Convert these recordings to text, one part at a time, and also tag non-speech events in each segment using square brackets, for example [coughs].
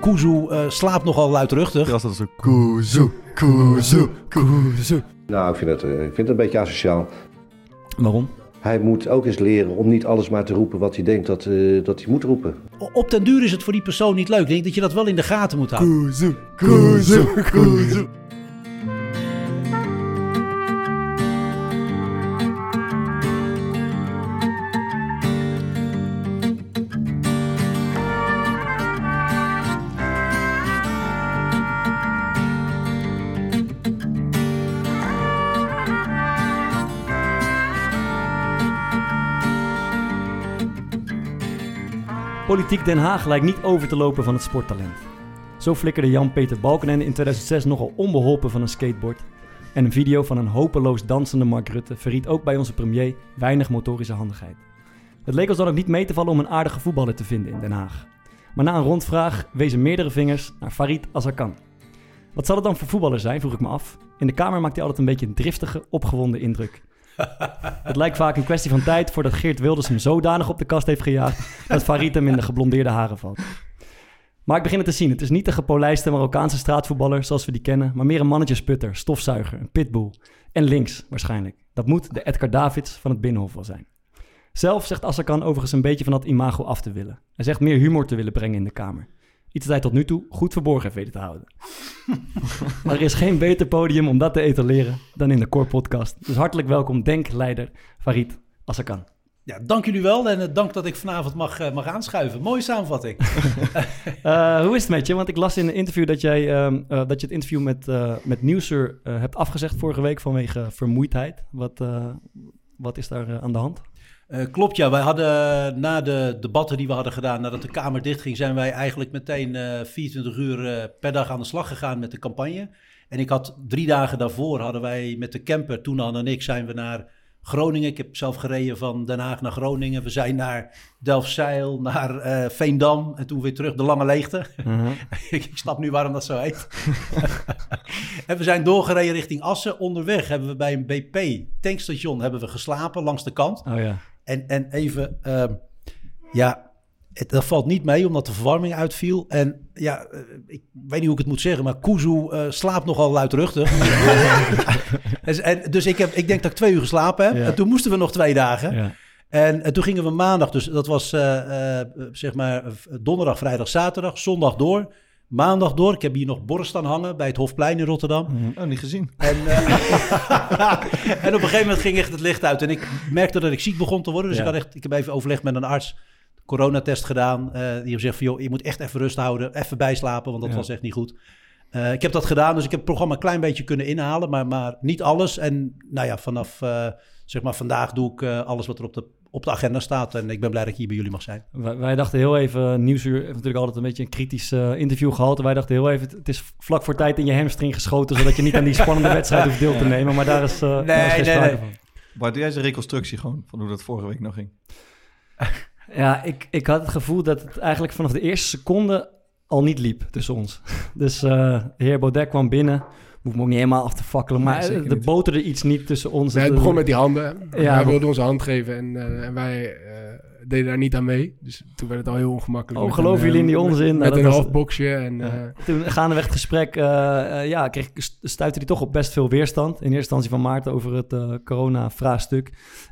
Kuzu eh, slaapt nogal luidruchtig. Als dat zo... Kuzu, kuzu, kuzu. Nou, ik vind, het, eh, ik vind het een beetje asociaal. Waarom? Hij moet ook eens leren om niet alles maar te roepen wat hij denkt dat, eh, dat hij moet roepen. Op den duur is het voor die persoon niet leuk. Ik denk dat je dat wel in de gaten moet houden. Kuzu, kuzu, kuzu. Politiek Den Haag lijkt niet over te lopen van het sporttalent. Zo flikkerde Jan-Peter Balkenende in 2006 nogal onbeholpen van een skateboard. En een video van een hopeloos dansende Mark Rutte verriet ook bij onze premier weinig motorische handigheid. Het leek ons dan ook niet mee te vallen om een aardige voetballer te vinden in Den Haag. Maar na een rondvraag wezen meerdere vingers naar Farid Azarkan. Wat zal het dan voor voetballer zijn, vroeg ik me af. In de kamer maakt hij altijd een beetje een driftige, opgewonden indruk. Het lijkt vaak een kwestie van tijd voordat Geert Wilders hem zodanig op de kast heeft gejaagd dat Farid hem in de geblondeerde haren valt. Maar ik begin het te zien. Het is niet de gepolijste Marokkaanse straatvoetballer zoals we die kennen, maar meer een mannetjesputter, stofzuiger, een pitbull. En links waarschijnlijk. Dat moet de Edgar Davids van het Binnenhof wel zijn. Zelf zegt Assakan overigens een beetje van dat imago af te willen. Hij zegt meer humor te willen brengen in de Kamer. Iets dat hij tot nu toe goed verborgen heeft weten te houden. [laughs] maar er is geen beter podium om dat te etaleren dan in de Core Podcast. Dus hartelijk welkom, denkleider Farid Assakan. Ja, dank jullie wel en eh, dank dat ik vanavond mag, eh, mag aanschuiven. Mooie samenvatting. [laughs] [laughs] Eh, hoe is het met je? Want ik las in een interview dat, jij, ehm, eh, dat je het interview met, met Nieuwsuur eh, hebt afgezegd vorige week vanwege vermoeidheid. Wat, wat is daar aan de hand? Eh, klopt, ja. Wij hadden na de debatten die we hadden gedaan, nadat de Kamer dichtging, zijn wij eigenlijk meteen eh 24 uur eh, per dag aan de slag gegaan met de campagne. En ik had drie dagen daarvoor hadden wij met de camper, Toenan en ik, zijn we naar Groningen. Ik heb zelf gereden van Den Haag naar Groningen. We zijn naar Delfzijl, naar Veendam en toen weer terug de Lange Leegte. ik, [laughs] ik snap nu waarom dat zo heet. [laughs] en we zijn doorgereden richting Assen. Onderweg hebben we bij een BP-tankstation hebben we geslapen langs de kant. Oh ja. En, en even, ehm, ja, het, dat valt niet mee omdat de verwarming uitviel. En ja, eh, ik weet niet hoe ik het moet zeggen, maar Kuzu eh, slaapt nogal luidruchtig. en, [laughs] en, dus ik, heb, ik denk dat ik twee uur geslapen heb. Ja. En toen moesten we nog twee dagen. ja. En, en toen gingen we maandag, dus dat was eh, zeg maar donderdag, vrijdag, zaterdag, zondag door. Maandag door. Ik heb hier nog borst staan hangen bij het Hofplein in Rotterdam. Oh, niet gezien. En, eh, [laughs] en op een gegeven moment ging echt het licht uit. En ik merkte dat ik ziek begon te worden. Dus Ja. ik, had echt, ik heb even overlegd met een arts. Coronatest gedaan. eh, die heeft gezegd van, joh, je moet echt even rust houden. Even bijslapen, want dat Ja. was echt niet goed. Eh, ik heb dat gedaan, dus ik heb het programma een klein beetje kunnen inhalen. Maar, maar niet alles. En nou ja, vanaf zeg maar vandaag doe ik alles wat er op de, op de agenda staat. En ik ben blij dat ik hier bij jullie mag zijn. Wij, wij dachten heel even, Nieuwsuur heeft natuurlijk altijd een beetje een kritisch eh, interview gehad. Wij dachten heel even, het is vlak voor tijd in je hamstring geschoten, zodat je niet aan die [laughs] spannende wedstrijd hoeft deel te nemen. Maar daar is, eh, daar is geen nee, sprake nee. van. Bart, doe jij eens een reconstructie gewoon van hoe dat vorige week nog ging? [laughs] Ja, ik, ik had het gevoel dat het eigenlijk vanaf de eerste seconde al niet liep tussen ons. [laughs] Dus eh, de heer Baudet kwam binnen. Hoef me ook niet helemaal af te fakkelen, maar Nee, er niet. boterde iets niet tussen ons. Nee, het begon met die handen. Ja, hij wilde onze hand geven en, eh, en wij eh, deden daar niet aan mee. Dus toen werd het al heel ongemakkelijk. Oh, geloven jullie in die eh, onzin? Nou, Met een half boxje en... Ja. eh, Toen gaandeweg het gesprek, ja, kreeg, stuitte hij toch op best veel weerstand. In eerste instantie van Maarten over het eh, corona-vraagstuk.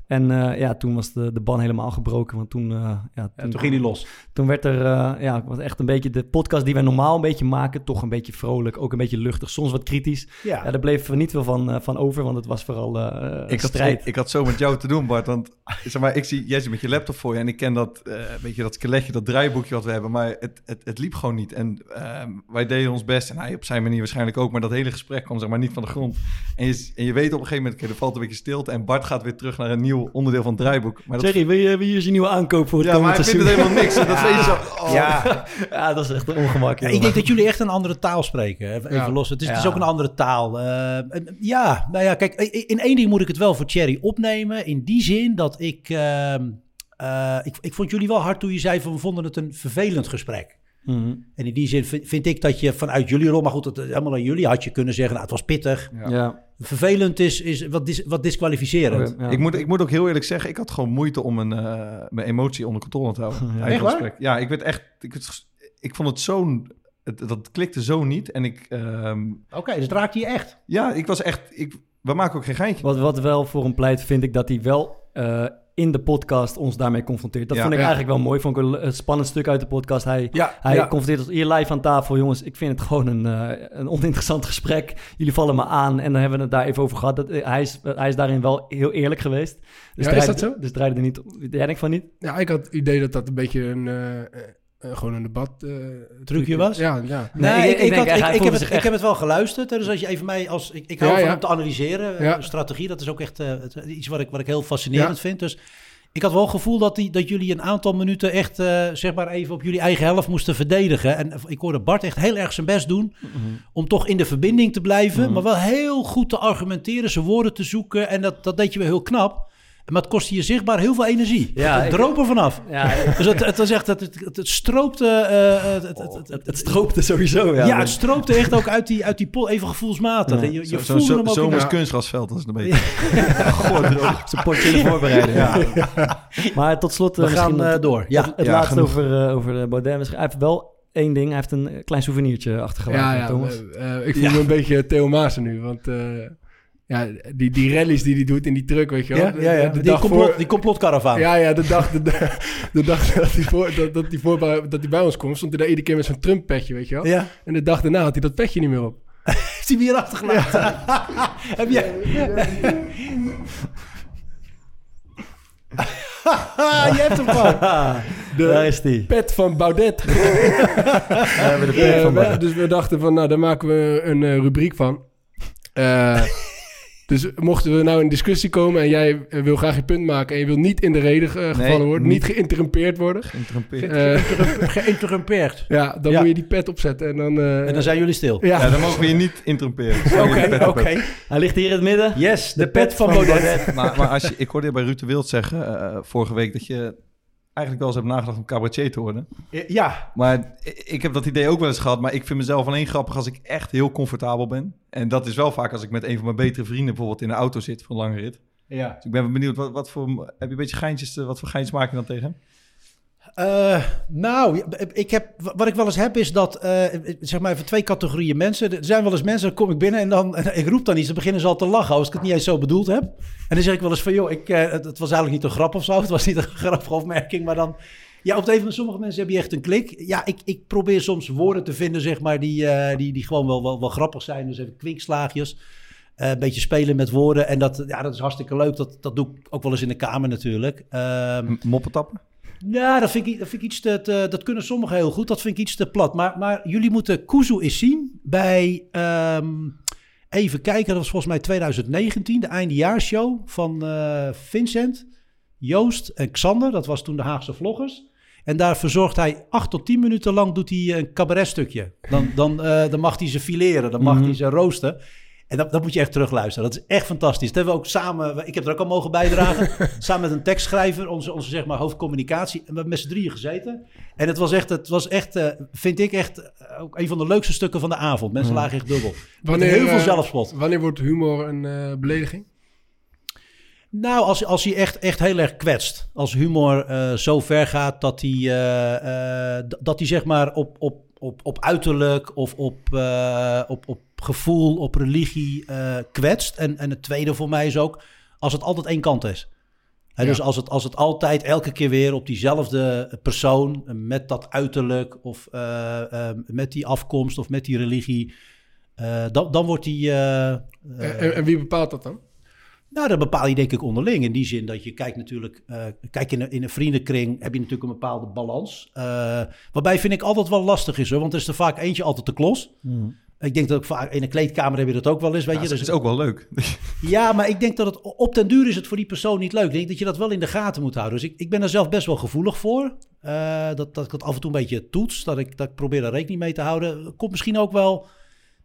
En eh, ja, toen was de, de ban helemaal gebroken. Want toen, eh, ja, En toen ging hij los. toen werd er uh, ja, was echt een beetje de podcast die wij normaal een beetje maken. Toch een beetje vrolijk, ook een beetje luchtig, soms wat kritisch. Ja. Ja, daar bleef niet veel van, van over, want het was vooral ik had, strijd. Ik, ik, had zo met jou te doen, Bart. Want zeg maar, ik zie, jij zit met je laptop voor je. En ik ken dat, weet je, dat skeletje, dat draaiboekje wat we hebben. Maar het, het, het liep gewoon niet. En ehm, wij deden ons best. En hij op zijn manier waarschijnlijk ook. Maar dat hele gesprek kwam zeg maar niet van de grond. En je, en je weet op een gegeven moment, oké, er valt een beetje stilte. En Bart gaat weer terug naar een nieuw onderdeel van het draaiboek. Maar dat, Jerry, wil je, wil je nieuwe aankoop voor het ja, maar komende hij vindt het helemaal niks. En dat weet je zo. oh. Ja, Ja, dat is echt een ongemak. Ja, ik denk dat jullie echt een andere taal spreken. Even, Ja. los. Het is, het is Ja. ook een andere taal. Eh, en- ja, nou ja, kijk, in één ding moet ik het wel voor Thierry opnemen. In die zin dat ik, ehm, eh, ik... Ik vond jullie wel hard toen je zei van we vonden het een vervelend gesprek. Mhm. En in die zin vind, vind ik dat je vanuit jullie rol, maar goed, het, helemaal aan jullie had je kunnen zeggen, nou, het was pittig. Ja. Ja. Vervelend is, is wat, dis, wat disqualificerend. Ja. Ik, moet, ik moet ook heel eerlijk zeggen, ik had gewoon moeite om mijn, eh, mijn emotie onder controle te houden. [laughs] Echt waar? Ja, ik werd echt, ik, werd- ik vond het zo'n, het, dat klikte zo niet. En ik, ehm, Oké, dus het raakte je echt. ja, ik was echt, ik, we maken ook geen geintje. Wat, wat wel voor hem pleit, vind ik dat hij wel eh, in de podcast ons daarmee confronteert. Dat Ja. vond ik Ja. eigenlijk wel mooi. Vond ik een, een spannend stuk uit de podcast. Hij, Ja, hij confronteert ons hier live aan tafel. Jongens, ik vind het gewoon een, eh, een oninteressant gesprek. Jullie vallen me aan en dan hebben we het daar even over gehad. Dat, eh, hij, is, hij is daarin wel heel eerlijk geweest. Dus Ja, is draaide- dat zo? Dus draaide er niet... Jij denkt van niet? Ja, ik had het idee dat dat een beetje een, eh, gewoon een debat... eh, Trucje was? Ja, ja. Nee, Nee, ik- ik, ik had, ik, heb het, ik heb het wel geluisterd. hè, Dus als je even mij als. Ik, ik hou Ja, van ja. om te analyseren. eh, Ja. Strategie, dat is ook echt eh, iets wat ik, wat ik heel fascinerend vind. Dus ik had wel het gevoel dat, die, dat jullie een aantal minuten echt, eh, zeg maar, even op jullie eigen helft moesten verdedigen. En ik hoorde Bart echt heel erg zijn best doen om toch in de verbinding te blijven. Mhm. Maar wel heel goed te argumenteren, zijn woorden te zoeken. En dat, dat deed je wel heel knap. Maar het kostte je zichtbaar heel veel energie. Ja, het droop er vanaf. Ja, [laughs] Dus het, het was echt, het, het, het stroopte... eh, het, het, het, het, het stroopte sowieso. Ja, ja, het stroopte echt ook uit die, uit die pol, even gevoelsmatig. Je, je Zo- voelde Zo'n hem ook... zomers kunstgrasveld, dat is een beetje. [laughs] Goh. Zijn potje in de voorbereiding. Ja. [laughs] Maar tot slot... eh, We gaan door. Ja. het laatste genoeg. over, eh, over de Baudet. Misschien- Hij heeft wel één ding. Hij heeft een klein souvenirtje achtergelaten, Ja, ja. Thomas. ik voel me een beetje Theo Maassen nu, want... ja, die, die rallies die hij doet in die truck, weet je wel. Ja, ja, ja. De, de Die, complot, voor- die. Ja, ja, de dag, de, de dag [laughs] dat hij, voor, dat, dat, hij voor, dat hij bij ons komt, stond hij daar iedere keer met zo'n Trump-petje, weet je wel. Ja. En de dag daarna had hij dat petje niet meer op. [laughs] Heeft hij weer achtergelaten? [laughs] Heb jij... je hebt hem gewoon. Daar is die. Pet van Baudet. We de pet van Baudet. dus we dachten van, nou, daar maken we een eh, rubriek van. Eh, dus mochten we nou in discussie komen en jij eh, wil graag je punt maken en je wil niet in de reden eh, gevallen worden, niet, niet. geïnterrumpeerd worden, Geïnterrumpeerd. Geïnterrum- eh, [laughs] Geïnterrumpeerd. ja, dan Ja. moet je die pet opzetten en dan... eh, En dan zijn jullie stil. ja. Ja, dan mogen we je niet interrumperen. Oké, oké. Hij ligt hier in het midden. Yes, de, pet van Baudet. Maar, maar als je, ik hoorde je bij Ruud de Wild zeggen eh, vorige week dat je eigenlijk wel eens hebt nagedacht om cabaretier te worden. Ja, Maar ik- heb dat idee ook wel eens gehad. Maar ik vind mezelf alleen grappig als ik echt heel comfortabel ben. En dat is wel vaak als ik met een van mijn betere vrienden bijvoorbeeld in de auto zit voor een lange rit. ja. Dus ik ben benieuwd, wat, wat voor, heb je een beetje geintjes, te- wat voor geintjes maak je dan tegen hem? Eh, nou, ik heb, wat ik wel eens heb is dat, eh, zeg maar even twee categorieën mensen. Er zijn wel eens mensen, dan kom ik binnen en dan, [laughs] ik roep dan iets, dan beginnen ze al te lachen als ik het niet eens zo bedoeld heb. En dan zeg ik wel eens van, joh, ik, eh, het, het was eigenlijk niet een grap of zo, het was niet een [laughs] grappige opmerking, maar dan, ja, op een of andere sommige mensen heb je echt een klik. Ja, ik, ik probeer soms woorden te vinden, zeg maar, die, die, die gewoon wel, wel, grappig zijn. Dus even kwinkslaagjes. Een beetje spelen met woorden. En dat, ja, dat is hartstikke leuk. Dat, dat doe ik ook wel eens in de kamer natuurlijk. Ehm, M- Ja, dat vind ik, dat vind ik iets te, te- Dat kunnen sommigen heel goed. Dat vind ik iets te plat. Maar, maar jullie moeten Kuzu eens zien bij... ehm, even kijken, dat was volgens mij 2019. De eindejaarshow van eh, Vincent, Joost en Xander. Dat was toen de Haagse vloggers. En daar verzorgt hij acht tot tien minuten lang doet hij een cabaretstukje. Dan, dan, eh, dan mag hij ze fileren, dan mag Mhm. hij ze roosten. En dat, dat moet je echt terugluisteren. Dat is echt fantastisch. Dat hebben we ook samen... Ik heb er ook al mogen bijdragen. [laughs] samen met een tekstschrijver, onze, onze zeg maar, hoofdcommunicatie. En we hebben met z'n drieën gezeten. En het was echt, het was echt eh, vind ik echt eh, ook een van de leukste stukken van de avond. Mensen Mhm. lagen echt dubbel. Wanneer, heel veel eh, zelfspot. Wanneer wordt humor een belediging? Nou, als, als hij echt, echt heel erg kwetst. Als humor zo ver gaat dat hij, dat hij zeg maar op, op, op, op uiterlijk of op, eh, op, op gevoel, op religie eh, kwetst. En, en het tweede voor mij is ook als het altijd één kant is. Ja. Dus als het, als het altijd elke keer weer op diezelfde persoon met dat uiterlijk of eh, met die afkomst of met die religie, dan, dan wordt die. en wie bepaalt dat dan? Nou, dat bepaal je denk ik onderling. In die zin dat je kijkt natuurlijk... eh, kijk, in een, in een vriendenkring heb je natuurlijk een bepaalde balans. Eh, waarbij vind ik altijd wel lastig is, hoor. Want er is er vaak eentje altijd te klos. Ik denk dat ook vaak in een kleedkamer heb je dat ook wel eens, weet Ja, je. dat Dus is ook wel leuk. [laughs] ja, maar ik denk dat het op den duur is het voor die persoon niet leuk. Ik denk dat je dat wel in de gaten moet houden. Dus ik, ik ben er zelf best wel gevoelig voor. Eh, dat, dat ik dat af en toe een beetje toets. Dat ik, dat ik probeer daar rekening mee te houden. Komt misschien ook wel...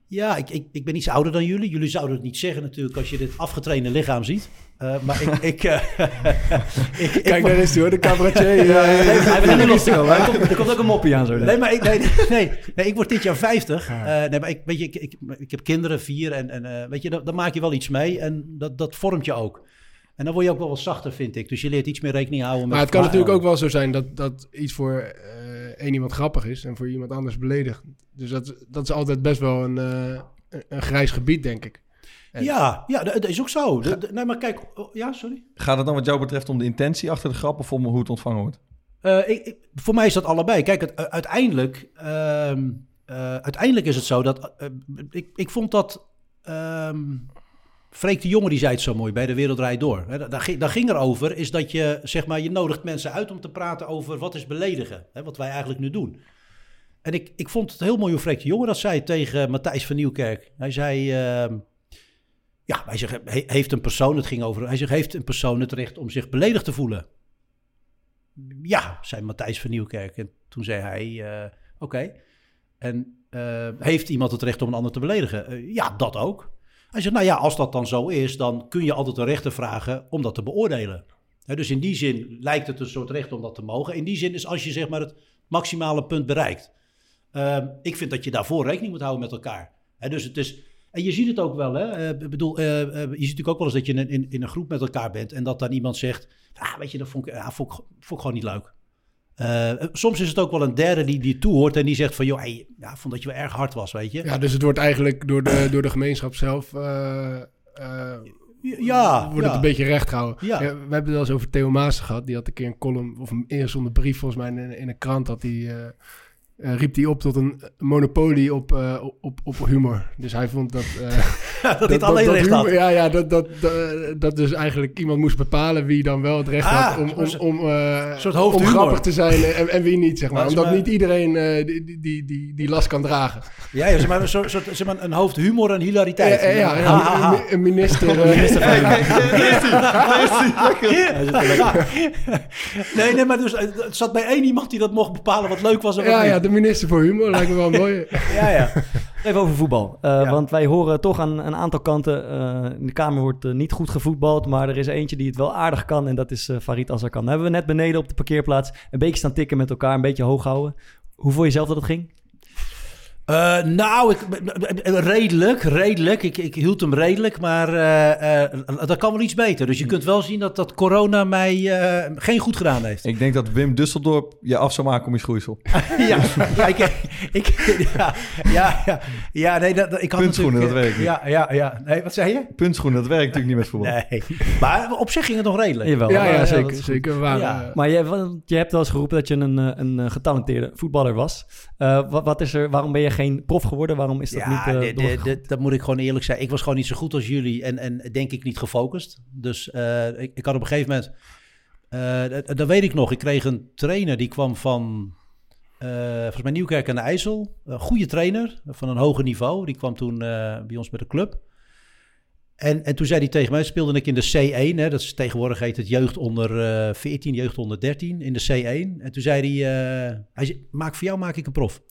Ja, ik, ik, ik ben iets ouder dan jullie. Jullie zouden het niet zeggen natuurlijk als je dit afgetrainde lichaam ziet. Eh, maar ik... ik, eh, [laughs] ik, ik- Kijk, daar is hij hoor, de cabaretier. [laughs] eh, Hij begint nu los te komen. Er komt, er komt ook een moppie aan zo. Nee, maar ik, nee, [laughs] nee, nee, ik word dit jaar 50. Eh, nee, maar ik, weet je, ik, ik, ik heb kinderen, vier. En, en weet je, dan, dan maak je wel iets mee. En dat, dat vormt je ook. En dan word je ook wel wat zachter, vind ik. Dus je leert iets meer rekening houden met... Maar het kan natuurlijk ook wel zo zijn dat, dat iets voor één iemand grappig is en voor iemand anders beledigend. Dus dat, dat is altijd best wel een, eh, een- grijs gebied, denk ik. Ja, ja dat, is ook zo. De- de- nee, maar kijk... oh, ja, sorry? Gaat het dan wat jou betreft om de intentie achter de grap of om hoe het ontvangen wordt? Eh, ik, ik- voor mij is dat allebei. Kijk, het, u- uiteindelijk, ehm, eh, uiteindelijk is het zo dat... eh, ik, ik vond dat... ehm Freek de Jonge die zei het zo mooi bij de Wereldrijd Door. Daar, daar ging- er over, is dat je, zeg maar, je nodigt mensen uit om te praten over wat is beledigen. Hè, wat wij eigenlijk nu doen. En ik, ik vond het heel mooi hoe Freek de Jonge dat zei tegen Matthijs van Nieuwkerk. Hij zei... ehm, ja, hij zegt, he- heeft een persoon, het ging over, hij zegt, heeft een persoon het recht om zich beledigd te voelen? Ja, zei Matthijs van Nieuwkerk. En toen zei hij, eh, oké. En eh, heeft iemand het recht om een ander te beledigen? Eh, ja, dat ook. Hij zegt, nou ja, als dat dan zo is, dan kun je altijd een rechter vragen om dat te beoordelen. Dus in die zin lijkt het een soort recht om dat te mogen. In die zin is als je zeg maar het maximale punt bereikt. Ehm, ik vind dat je daarvoor rekening moet houden met elkaar. Dus het is, en je ziet het ook wel, hè? Eh, bedoel, eh, eh, je ziet natuurlijk ook wel eens dat je in, in, een groep met elkaar bent en dat dan iemand zegt, ah, weet je, dat vond ik, ik, vond ik gewoon niet leuk. Eh, soms is het ook wel een derde die, die toehoort en die zegt van, joh, hey, ja, vond dat je wel erg hard was, weet je. Ja, dus het wordt eigenlijk door de, door de gemeenschap zelf... eh, eh, ja, wordt ja. het een beetje recht gehouden. Ja. we hebben het wel eens over Theo Maassen gehad. Die had een keer een column, of een ingezonde brief volgens mij in, in een krant. Dat die, eh, eh, riep hij op tot een monopolie op, eh, op, op humor. Dus hij vond dat... eh, dat, dit alleen recht humor- had. Ja, ja dat, dat, dat, dat dus eigenlijk iemand moest bepalen wie dan wel het recht Ah, had om, om, om, eh, soort om hoofdhumor. grappig te zijn en, en wie niet, zeg maar. Omdat maar- niet iedereen eh, die, die, die, die, last kan dragen. Ja, ja zeg maar, een soort, soort, zeg maar een hoofd humor en hilariteit. Ja, ja, ja, Ha, ha, ha. een, een minister... eh, Nee, nee, maar dus, eh, het zat bij één iemand die dat mocht bepalen wat leuk was en wat ja, niet. ja, de minister voor humor lijkt me wel [laughs] mooi. ja, ja. Even over voetbal. Eh, Ja. Want wij horen toch aan een aantal kanten... eh, in de Kamer wordt eh, niet goed gevoetbald... maar er is eentje die het wel aardig kan... en dat is Farid Azarkan. Hebben we net beneden op de parkeerplaats... een beetje staan tikken met elkaar... een beetje hoog houden. Hoe vond je zelf dat het ging? Eh, nou, ik, redelijk, redelijk. Ik, ik hield hem redelijk, maar eh, eh, dat kan wel iets beter. Dus je kunt wel zien dat, dat corona mij eh, geen goed gedaan heeft. Ik denk dat Wim Dusseldorp je af zou maken om je schoeisel. [laughs] ja, ja, ik, ik, ja, ja, ja, ja, nee, dat, dat- ik had Puntschoenen, dat werkt niet. Ja, ja, ja. Nee, wat zei je? Puntschoenen, dat werkt natuurlijk niet met voetbal. Nee, maar op zich ging het nog redelijk. Jawel. Ja, ja, zeker. zeker. Eh, Maar je, je hebt wel eens geroepen dat je een, een getalenteerde voetballer was. Eh, wat, wat is er, waarom ben je geen prof geworden? Waarom is dat ja, niet eh, dat moet ik gewoon eerlijk zijn. Ik was gewoon niet zo goed als jullie en, en denk ik niet gefocust. Dus eh, ik, ik had op een gegeven moment, eh, dat, dat weet ik nog, ik kreeg een trainer die kwam van, volgens mij Nieuwkerk aan de IJssel. Een goede trainer van een hoger niveau. Die kwam toen bij ons bij de club. En, en toen zei hij tegen mij, speelde ik in de C1, hè, dat is tegenwoordig heet het jeugd onder eh 14, jeugd onder 13, in de C1. En toen zei hij, hij zei, maak voor jou maak ik een prof.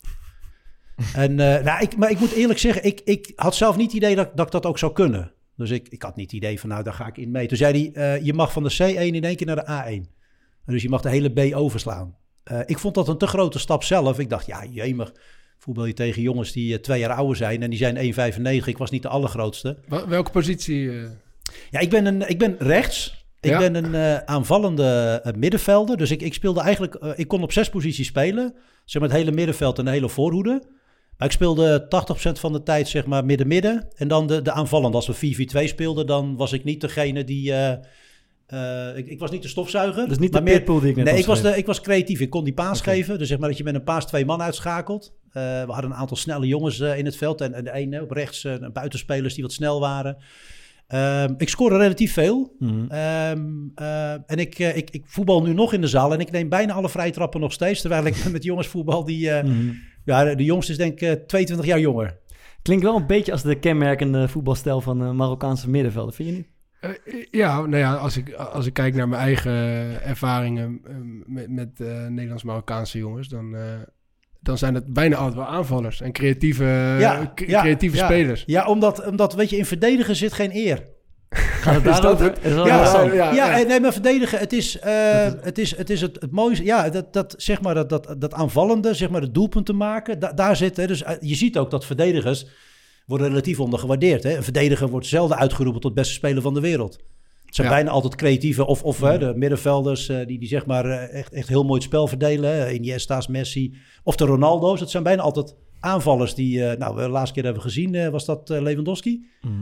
En, eh, nou, ik, maar ik moet eerlijk zeggen, ik, ik had zelf niet het idee dat, dat ik dat ook zou kunnen. Dus ik, ik had niet het idee van, nou, daar ga ik in mee. Toen zei hij, eh, je mag van de C1 in één keer naar de A1. Dus je mag de hele B overslaan. Eh, ik vond dat een te grote stap zelf. Ik dacht, ja, jemig, voetbal je tegen jongens die twee jaar ouder zijn... en die zijn 1,95. Ik was niet de allergrootste. welke positie? Ja, ik ben, een, ik ben rechts. Ik Ja. ben een aanvallende middenvelder. Dus ik, ik speelde eigenlijk... ik kon op zes posities spelen. Zeg maar het hele middenveld en de hele voorhoede. Maar ik speelde 80% van de tijd zeg maar midden-midden. En dan de, de aanvallende. Als we 4-4-2 speelden, dan was ik niet degene die... eh, eh, ik, ik was niet de stofzuiger. Dus niet de maar meer- die ik net Nee, ik was, de, ik was creatief. Ik kon die paas geven. Dus zeg maar dat je met een paas twee man uitschakelt. Eh, we hadden een aantal snelle jongens in het veld. En, en de ene op rechts, eh, buitenspelers die wat snel waren. Ehm, ik scoorde relatief veel. Mhm. Ehm, eh, en ik, ik, ik voetbal nu nog in de zaal en ik neem bijna alle vrije trappen nog steeds. Terwijl ik [laughs] met jongens voetbal die... Mhm. Ja, de jongste is denk ik eh, 22 jaar jonger. Klinkt wel een beetje als de kenmerkende voetbalstijl van eh, Marokkaanse middenvelden, vind je niet? Eh, ja, nou ja, als ik, als ik kijk naar mijn eigen ervaringen eh, met, met eh, Nederlands-Marokkaanse jongens, dan, eh, dan zijn het bijna altijd wel aanvallers en creatieve, Ja, creatieve ja. spelers. Ja, omdat, omdat weet je, in verdedigen zit geen eer. Gaat het Is dat daarover? het? Dat is wel Ja, ja, Ja, ja. en nee, maar verdedigen, het is, eh, het, is, het, is het, het mooiste. Ja, dat, dat, zeg maar, dat, dat, dat aanvallende, zeg maar, het doelpunten maken, da- daar zit. Hè, dus eh, je ziet ook dat verdedigers worden relatief ondergewaardeerd. Hè. Een verdediger wordt zelden uitgeroepen tot beste speler van de wereld. Het zijn Ja. bijna altijd creatieve, of, of hè, de middenvelders eh, die, die zeg maar eh, echt, echt heel mooi het spel verdelen. Hè. Iniesta's, Messi of de Ronaldo's. Het zijn bijna altijd aanvallers die, eh, nou, de laatste keer hebben we gezien, eh, was dat eh, Lewandowski. Mhm.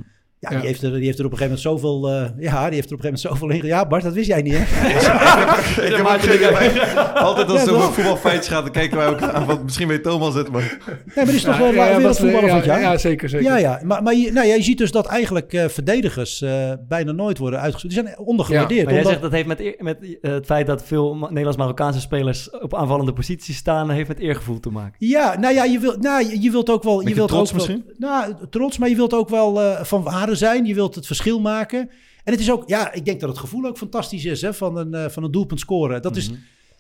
Ja, Ja. Die, heeft er, die heeft er op een gegeven moment zoveel... eh, ja, die heeft er op een gegeven moment zoveel in... Ja, Bart, dat wist jij niet, hè? [laughs] Ik heb ook geen- Altijd als over toch? voetbalfeitjes gaat, dan kijken wij ook aan. Want misschien weet Thomas het, maar... Nee, maar die is toch Ja, wel ja, ja, wereldvoetballer wat- van het ja, jaar? Ja, zeker, zeker. Ja, ja. Maar, maar je, nou, ja, je ziet dus dat eigenlijk eh, verdedigers eh, bijna nooit worden uitgezocht. Die zijn ondergewaardeerd. Maar jij omdat- zegt dat heeft met, met het feit dat veel Ma- Nederlands-Marokkaanse spelers op aanvallende posities staan, heeft met eergevoel te maken. Ja, nou ja, je, wil, nou, je, je wilt ook wel... Je wilt trots ook wel- misschien? nou, trots, maar je wilt ook wel eh, van waarde zijn. Je wilt het verschil maken. En het is ook... Ja, ik denk dat het gevoel ook fantastisch is, hè, van een, eh, van een doelpunt scoren. Dat is...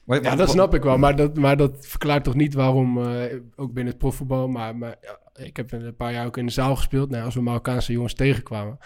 maar- Ja, dat snap ik wel. Maar dat, maar dat verklaart toch niet waarom, eh, ook binnen het profvoetbal, maar, maar ja, ik heb een paar jaar ook in de zaal gespeeld. Nou, als we Marokkaanse jongens tegenkwamen,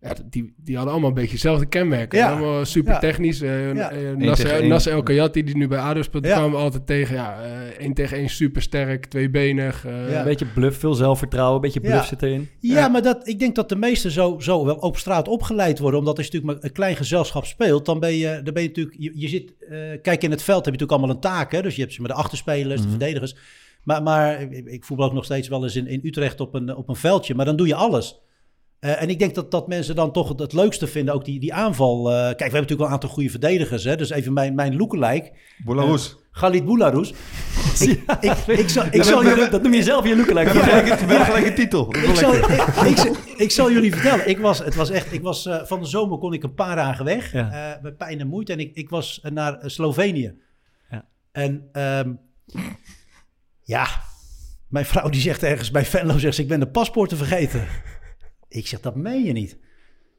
ja, die, die hadden allemaal een beetje hetzelfde kenmerken. Ja. Allemaal super Ja. technisch. eh Ja. eh, Nasser, El Kayati, die nu bij ADO speelt, die Ja. kwamen we altijd tegen. Ja, eh, één tegen één super sterk, tweebenig. eh, Ja. Een beetje bluff, veel zelfvertrouwen, een beetje bluff Ja. zit erin. Ja, Ja. maar dat, ik denk dat de meesten zo, zo wel op straat opgeleid worden. Omdat als je natuurlijk maar een klein gezelschap speelt, dan ben je, dan ben je natuurlijk... Je, je zit, eh, kijk, in het veld heb je natuurlijk allemaal een taak. Hè? Dus je hebt ze met de achterspelers, Mhm. de verdedigers. Maar, maar ik, ik voetbal ook nog steeds wel eens in, in Utrecht op een, op een veldje. Maar dan doe je alles. Eh, en ik denk dat, dat mensen dan toch het, het leukste vinden, ook die, die aanval. Eh, kijk, we hebben natuurlijk wel een aantal goede verdedigers. Hè? Dus even mijn, mijn lookalike, Boularus. Galit Boularus. [laughs] ik, ik, ik, zal, ik jullie... dat noem je zelf je lookalike. We hebben gelijk, gelijk een titel. Ik zal, ik, ik, ik zal jullie vertellen. Ik was, het was echt, ik was, eh, van de zomer kon ik een paar dagen weg. Ja. eh, met pijn en moeite. En ik, ik was eh, naar eh, Slovenië. Ja. En ehm, ja, mijn vrouw die zegt ergens bij Venlo, zegt ze, ik ben de paspoorten vergeten. Ik zeg, dat meen je niet.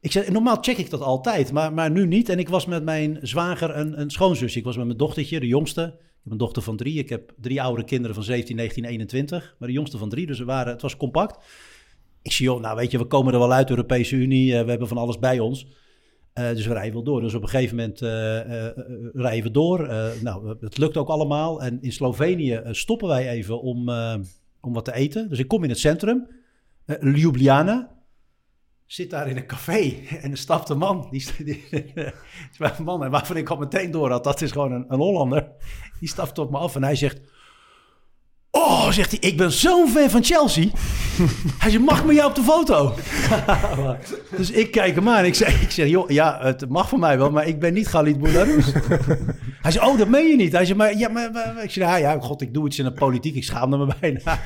Ik zeg, normaal check ik dat altijd, maar, maar nu niet. En ik was met mijn zwager en een schoonzus. Ik was met mijn dochtertje, de jongste. Ik heb een dochter van drie. Ik heb drie oudere kinderen van 17, 19, 21. Maar de jongste van drie, dus we waren, het was compact. Ik zie, joh, nou weet je, we komen er wel uit, de Europese Unie. eh, we hebben van alles bij ons. Eh, dus we rijden wel door. Dus op een gegeven moment eh, rijden we door. Nou, het lukt ook allemaal. En in Slovenië stoppen wij even om, om wat te eten. Dus ik kom in het centrum. Ljubljana. Zit daar in een café en er stapt een man. Die, die, man en waarvan ik al meteen door had, dat is gewoon een, een Hollander. Die stapt op me af en hij zegt... Oh, zegt hij, ik ben zo'n fan van Chelsea. [laughs] Hij zegt, mag ik met jou op de foto? [laughs] dus ik kijk hem aan. Ik zeg, ik zeg, joh, ja, het mag van mij wel, maar ik ben niet Galit Boularus. [laughs] Hij zegt, oh, dat meen je niet. Hij zegt, maar, ja, maar, maar- ik zeg, ja, ja, god, ik doe iets in de politiek. Ik schaamde me bijna.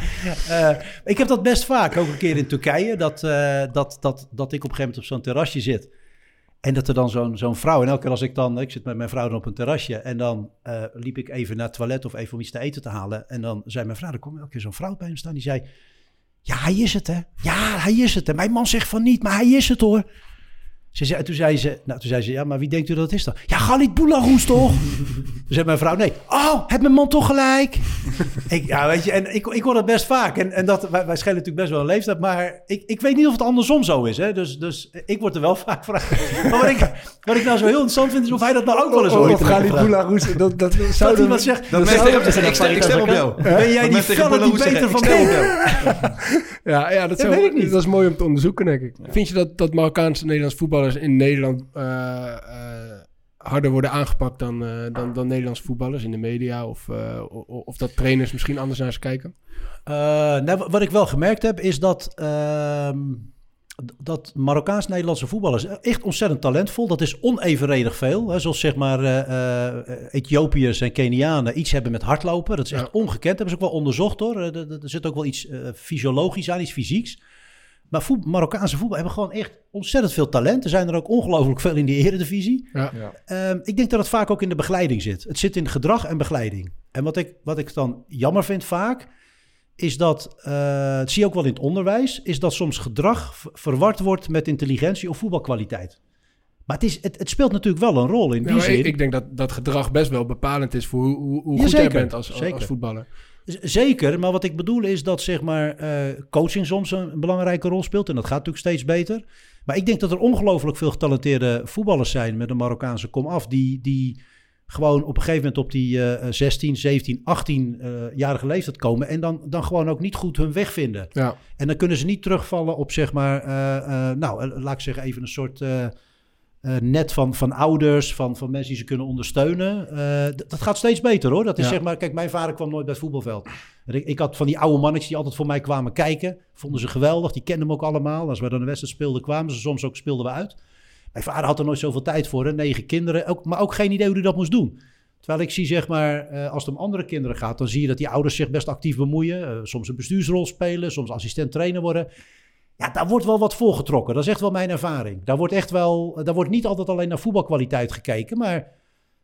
Eh, ik heb dat best vaak, ook een keer in Turkije, dat, eh, dat, dat, dat ik op een gegeven moment op zo'n terrasje zit. En dat er dan zo'n zo'n vrouw, en elke keer als ik dan, ik zit met mijn vrouw dan op een terrasje, en dan eh, liep ik even naar het toilet of even om iets te eten te halen. En dan zei mijn vrouw, er kwam elke keer zo'n vrouw bij hem staan, die zei, ja, hij is het hè. Ja, hij is het. En mijn man zegt van niet, maar hij is het hoor. Ze zei, toen, zei ze, nou, toen zei ze, ja, maar wie denkt u dat het is dan? Ja, Galit Boularus toch? Toen zei mijn vrouw, nee. Oh, heb mijn man toch gelijk? ik, ja, weet je, en ik, ik hoor dat best vaak. En, en dat, wij, wij schelen natuurlijk best wel een leeftijd, maar ik, ik weet niet of het andersom zo is. Hè? Dus, dus ik word er wel vaak gevraagd. Maar wat ik, wat ik nou zo heel interessant vind, is of hij dat nou ook wel eens Of- ooit of heeft Galit dat, dat zou Dat iemand zegt, Dat ik stem- op jou. ben jij die felle die beter van? Ja, ja dat, weet ik niet. dat is mooi om te onderzoeken, denk ik. Vind je dat, dat Marokkaanse en Nederlandse voetballers in Nederland eh, eh, harder worden aangepakt dan, eh, dan, dan Nederlandse voetballers in de media? Of, of dat trainers misschien anders naar ze kijken? Nou, wa- wat ik wel gemerkt heb, is dat, ehm, dat Marokkaans-Nederlandse voetballers echt ontzettend talentvol. Dat is onevenredig veel. Hè. Zoals zeg maar Ethiopiërs en Kenianen iets hebben met hardlopen. Dat is echt Ja. ongekend. Dat hebben ze ook wel onderzocht hoor. Er, er- zit ook wel iets fysiologisch aan, iets fysieks. Maar voet- Marokkaanse voetbal hebben gewoon echt ontzettend veel talent. Er zijn er ook ongelooflijk veel in die eredivisie. Ja. Ja. Ehm, ik denk dat het vaak ook in de begeleiding zit. Het zit in gedrag en begeleiding. En wat ik, wat ik dan jammer vind vaak, is dat, eh, dat zie je ook wel in het onderwijs, is dat soms gedrag verward wordt met intelligentie of voetbalkwaliteit. Maar het, is, het, het speelt natuurlijk wel een rol in die zin. ik, ik denk dat, dat gedrag best wel bepalend is voor hoe, hoe, hoe Ja, goed jij bent als, als, als voetballer. Zeker, maar wat ik bedoel is dat zeg maar, eh, coaching soms een belangrijke rol speelt. En dat gaat natuurlijk steeds beter. Maar ik denk dat er ongelooflijk veel getalenteerde voetballers zijn met een Marokkaanse komaf. Die, die gewoon op een gegeven moment op die eh 16, 17, 18-jarige leeftijd komen. En dan, dan gewoon ook niet goed hun weg vinden. Ja. En dan kunnen ze niet terugvallen op zeg maar, eh, eh, nou laat ik zeggen even een soort eh, net van, van ouders, van, van mensen die ze kunnen ondersteunen. Eh, dat gaat steeds beter hoor. Dat is Ja. zeg maar, kijk, mijn vader kwam nooit bij het voetbalveld. Ik, ik had van die oude mannetjes die altijd voor mij kwamen kijken. Vonden ze geweldig, die kenden me ook allemaal. Als we dan een wedstrijd speelden, kwamen ze soms ook, speelden we uit. Mijn vader had er nooit zoveel tijd voor, hè? negen kinderen, ook, maar ook geen idee hoe hij dat moest doen. Terwijl ik zie, zeg maar, eh, als het om andere kinderen gaat, dan zie je dat die ouders zich best actief bemoeien. Soms een bestuursrol spelen, soms assistent trainer worden. Ja, daar wordt wel wat voorgetrokken. Dat is echt wel mijn ervaring. Daar wordt echt wel, daar wordt niet altijd alleen naar voetbalkwaliteit gekeken, maar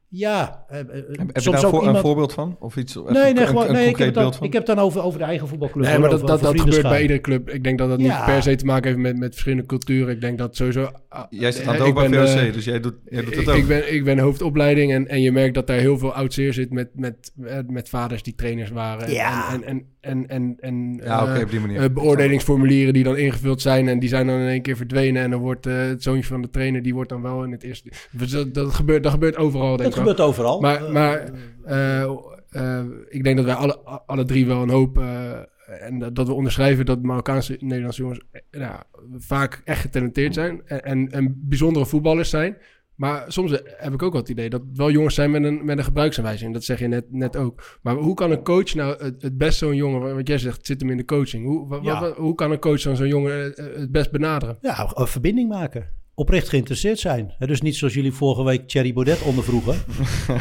ja. eh, eh, Heb, heb je daar ook voor, iemand- een voorbeeld van? Of iets? Nee, nee, een, gewoon, een nee ik, heb dan, ik heb het dan over, over de eigen voetbalclub. Nee, maar dat, over- dat, over dat gebeurt bij iedere club. Ik denk dat dat niet per se te maken heeft met, met verschillende culturen. Ik denk dat sowieso... ah, Jij zit eh, aan het ik ook bij VOC, eh, dus jij doet, jij doet ik, dat ook. ik, ben, ik ben hoofdopleiding en, en je merkt dat daar heel veel oud zeer zit met, met, eh, met vaders die trainers waren. Ja. En, en, en, en, en, ja, oké, eh, op die manier. eh, beoordelingsformulieren die dan ingevuld zijn en die zijn dan in één keer verdwenen. En dan wordt eh, het zoontje van de trainer, die wordt dan wel in het eerste... Dus dat, dat, gebeurt, dat gebeurt overal, denk Dat ik wel. gebeurt overal. Maar, maar eh, eh, ik denk dat wij alle, alle drie wel een hoop... eh, en dat, dat we onderschrijven dat Marokkaanse Nederlandse jongens nou, vaak echt getalenteerd zijn. En, en, en bijzondere voetballers zijn. Maar soms heb ik ook wel het idee dat wel jongens zijn met een, met een gebruiksaanwijzing. Dat zeg je net, net ook. Maar hoe kan een coach nou het, het best zo'n jongen... Wat jij zegt, het zit hem in de coaching. Hoe, Ja. hoe kan een coach dan zo'n jongen eh, het best benaderen? Ja, een verbinding maken. Oprecht geïnteresseerd zijn. Hè, Dus niet zoals jullie vorige week Thierry Baudet ondervroegen.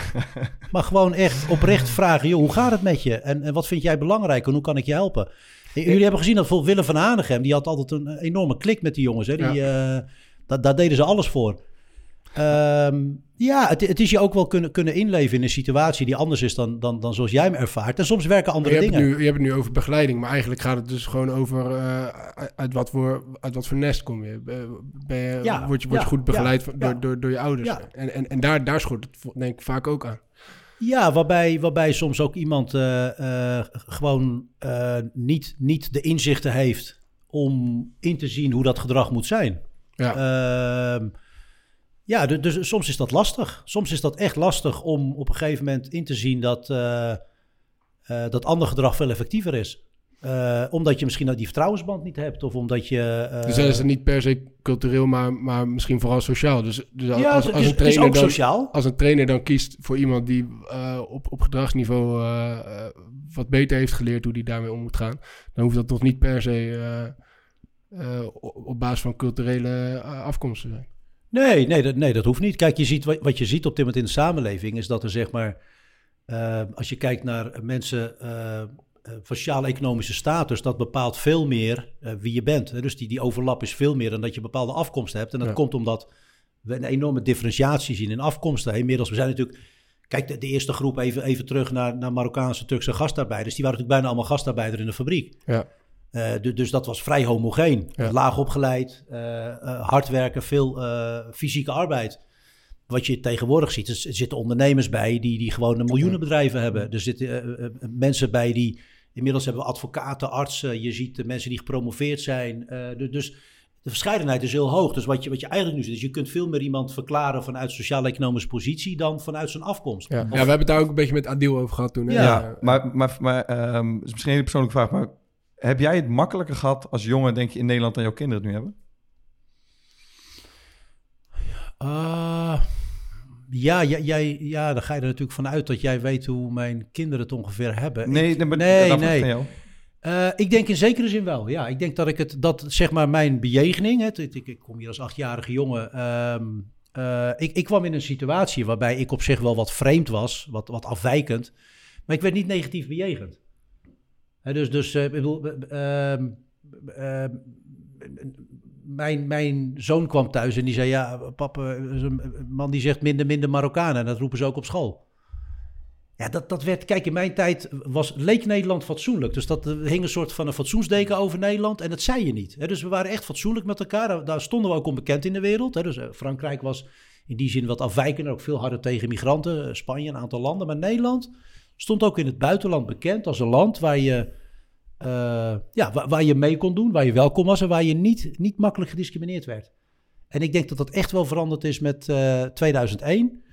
[laughs] maar gewoon echt oprecht vragen. Joh, hoe gaat het met je? En, en wat vind jij belangrijk? En hoe kan ik je helpen? En Jullie hebben gezien dat bijvoorbeeld Willem van Hanegem... die had altijd een enorme klik met die jongens. Hè? Die, eh, dat, daar deden ze alles voor. Ehm, ja, het, het is je ook wel kunnen, kunnen inleven in een situatie... die anders is dan, dan, dan zoals jij hem ervaart. En soms werken andere je, dingen. nu, je hebt het nu over begeleiding, maar eigenlijk gaat het dus gewoon over eh, uit, wat voor, uit wat voor nest kom je. Ben- Ben je Ja, word je, word je ja, goed begeleid ja, door, door, door je ouders. En, en, en daar, daar schort het denk ik vaak ook aan. Ja, waarbij, waarbij soms ook iemand eh, eh, gewoon eh, niet, niet de inzichten heeft om in te zien hoe dat gedrag moet zijn. Ja. Ja, du- dus soms is dat lastig. Soms is dat echt lastig om op een gegeven moment in te zien dat, eh, eh, dat ander gedrag veel effectiever is. Eh, omdat je misschien nou die vertrouwensband niet hebt. Of omdat je... eh, dus dan is het niet per se cultureel, maar, maar misschien vooral sociaal. Dus, dus als, ja, als, het als is, een trainer ook dan, sociaal. als een trainer dan kiest voor iemand die op, op gedragsniveau wat beter heeft geleerd hoe die daarmee om moet gaan, dan hoeft dat nog niet per se op, basis van culturele afkomst te zijn. Nee, nee, dat, nee, dat hoeft niet. Kijk, je ziet, wat, je ziet op dit moment in de samenleving is dat er zeg maar, eh, als je kijkt naar mensen van sociaal-economische status, dat bepaalt veel meer wie je bent. Dus die, die overlap is veel meer dan dat je bepaalde afkomst hebt. En dat Ja. komt omdat we een enorme differentiatie zien in afkomsten. Inmiddels, we zijn natuurlijk, kijk, de, de eerste groep even, even terug naar, naar Marokkaanse, Turkse gastarbeiders. Die waren natuurlijk bijna allemaal gastarbeider in de fabriek. Ja. Eh, du- dus dat was vrij homogeen. Ja. Laag opgeleid, eh, eh, hard werken, veel eh, fysieke arbeid. Wat je tegenwoordig ziet, er zitten ondernemers bij die, die gewoon een miljoenenbedrijven hebben. Er zitten mensen bij die, inmiddels hebben we advocaten, artsen. Je ziet de mensen die gepromoveerd zijn. Eh, du- dus de verscheidenheid is heel hoog. Dus wat je, wat je eigenlijk nu ziet, is je kunt veel meer iemand verklaren vanuit sociaal-economische positie dan vanuit zijn afkomst. Ja. Of- ja, we hebben het daar ook een beetje met Adil over gehad toen. hè? Ja. Ja, maar, maar, maar ehm, het is misschien een hele persoonlijke vraag, maar heb jij het makkelijker gehad als jongen, denk je, in Nederland dan jouw kinderen het nu hebben? Ah, ja, jij, jij, ja, dan ga je er natuurlijk vanuit dat jij weet hoe mijn kinderen het ongeveer hebben. Nee, Ik- nee, maar nee. Eh, ik denk in zekere zin wel. Ja, ik denk dat ik het, dat zeg maar mijn bejegening, hè, ik, ik kom hier als achtjarige jongen. ehm, eh, ik, ik kwam in een situatie waarbij ik op zich wel wat vreemd was, wat, wat afwijkend, maar ik werd niet negatief bejegend. Dus, dus eh, ik bedoel, eh, ehm, ehm, mijn, mijn zoon kwam thuis en die zei: Ja, papa, een man die zegt minder, minder Marokkanen. En dat roepen ze ook op school. Ja, dat, dat werd, kijk, in mijn tijd was, leek Nederland fatsoenlijk. Dus dat hing een soort van een fatsoensdeken over Nederland. En dat zei je niet. Dus we waren echt fatsoenlijk met elkaar. Daar, stonden we ook onbekend in de wereld. Dus eh, Frankrijk was in die zin wat afwijkender, ook veel harder tegen migranten. Spanje, een aantal landen. Maar Nederland stond ook in het buitenland bekend als een land waar je, eh, ja, waar, waar je mee kon doen, waar je welkom was en waar je niet, niet makkelijk gediscrimineerd werd. En ik denk dat dat echt wel veranderd is met eh, 2001.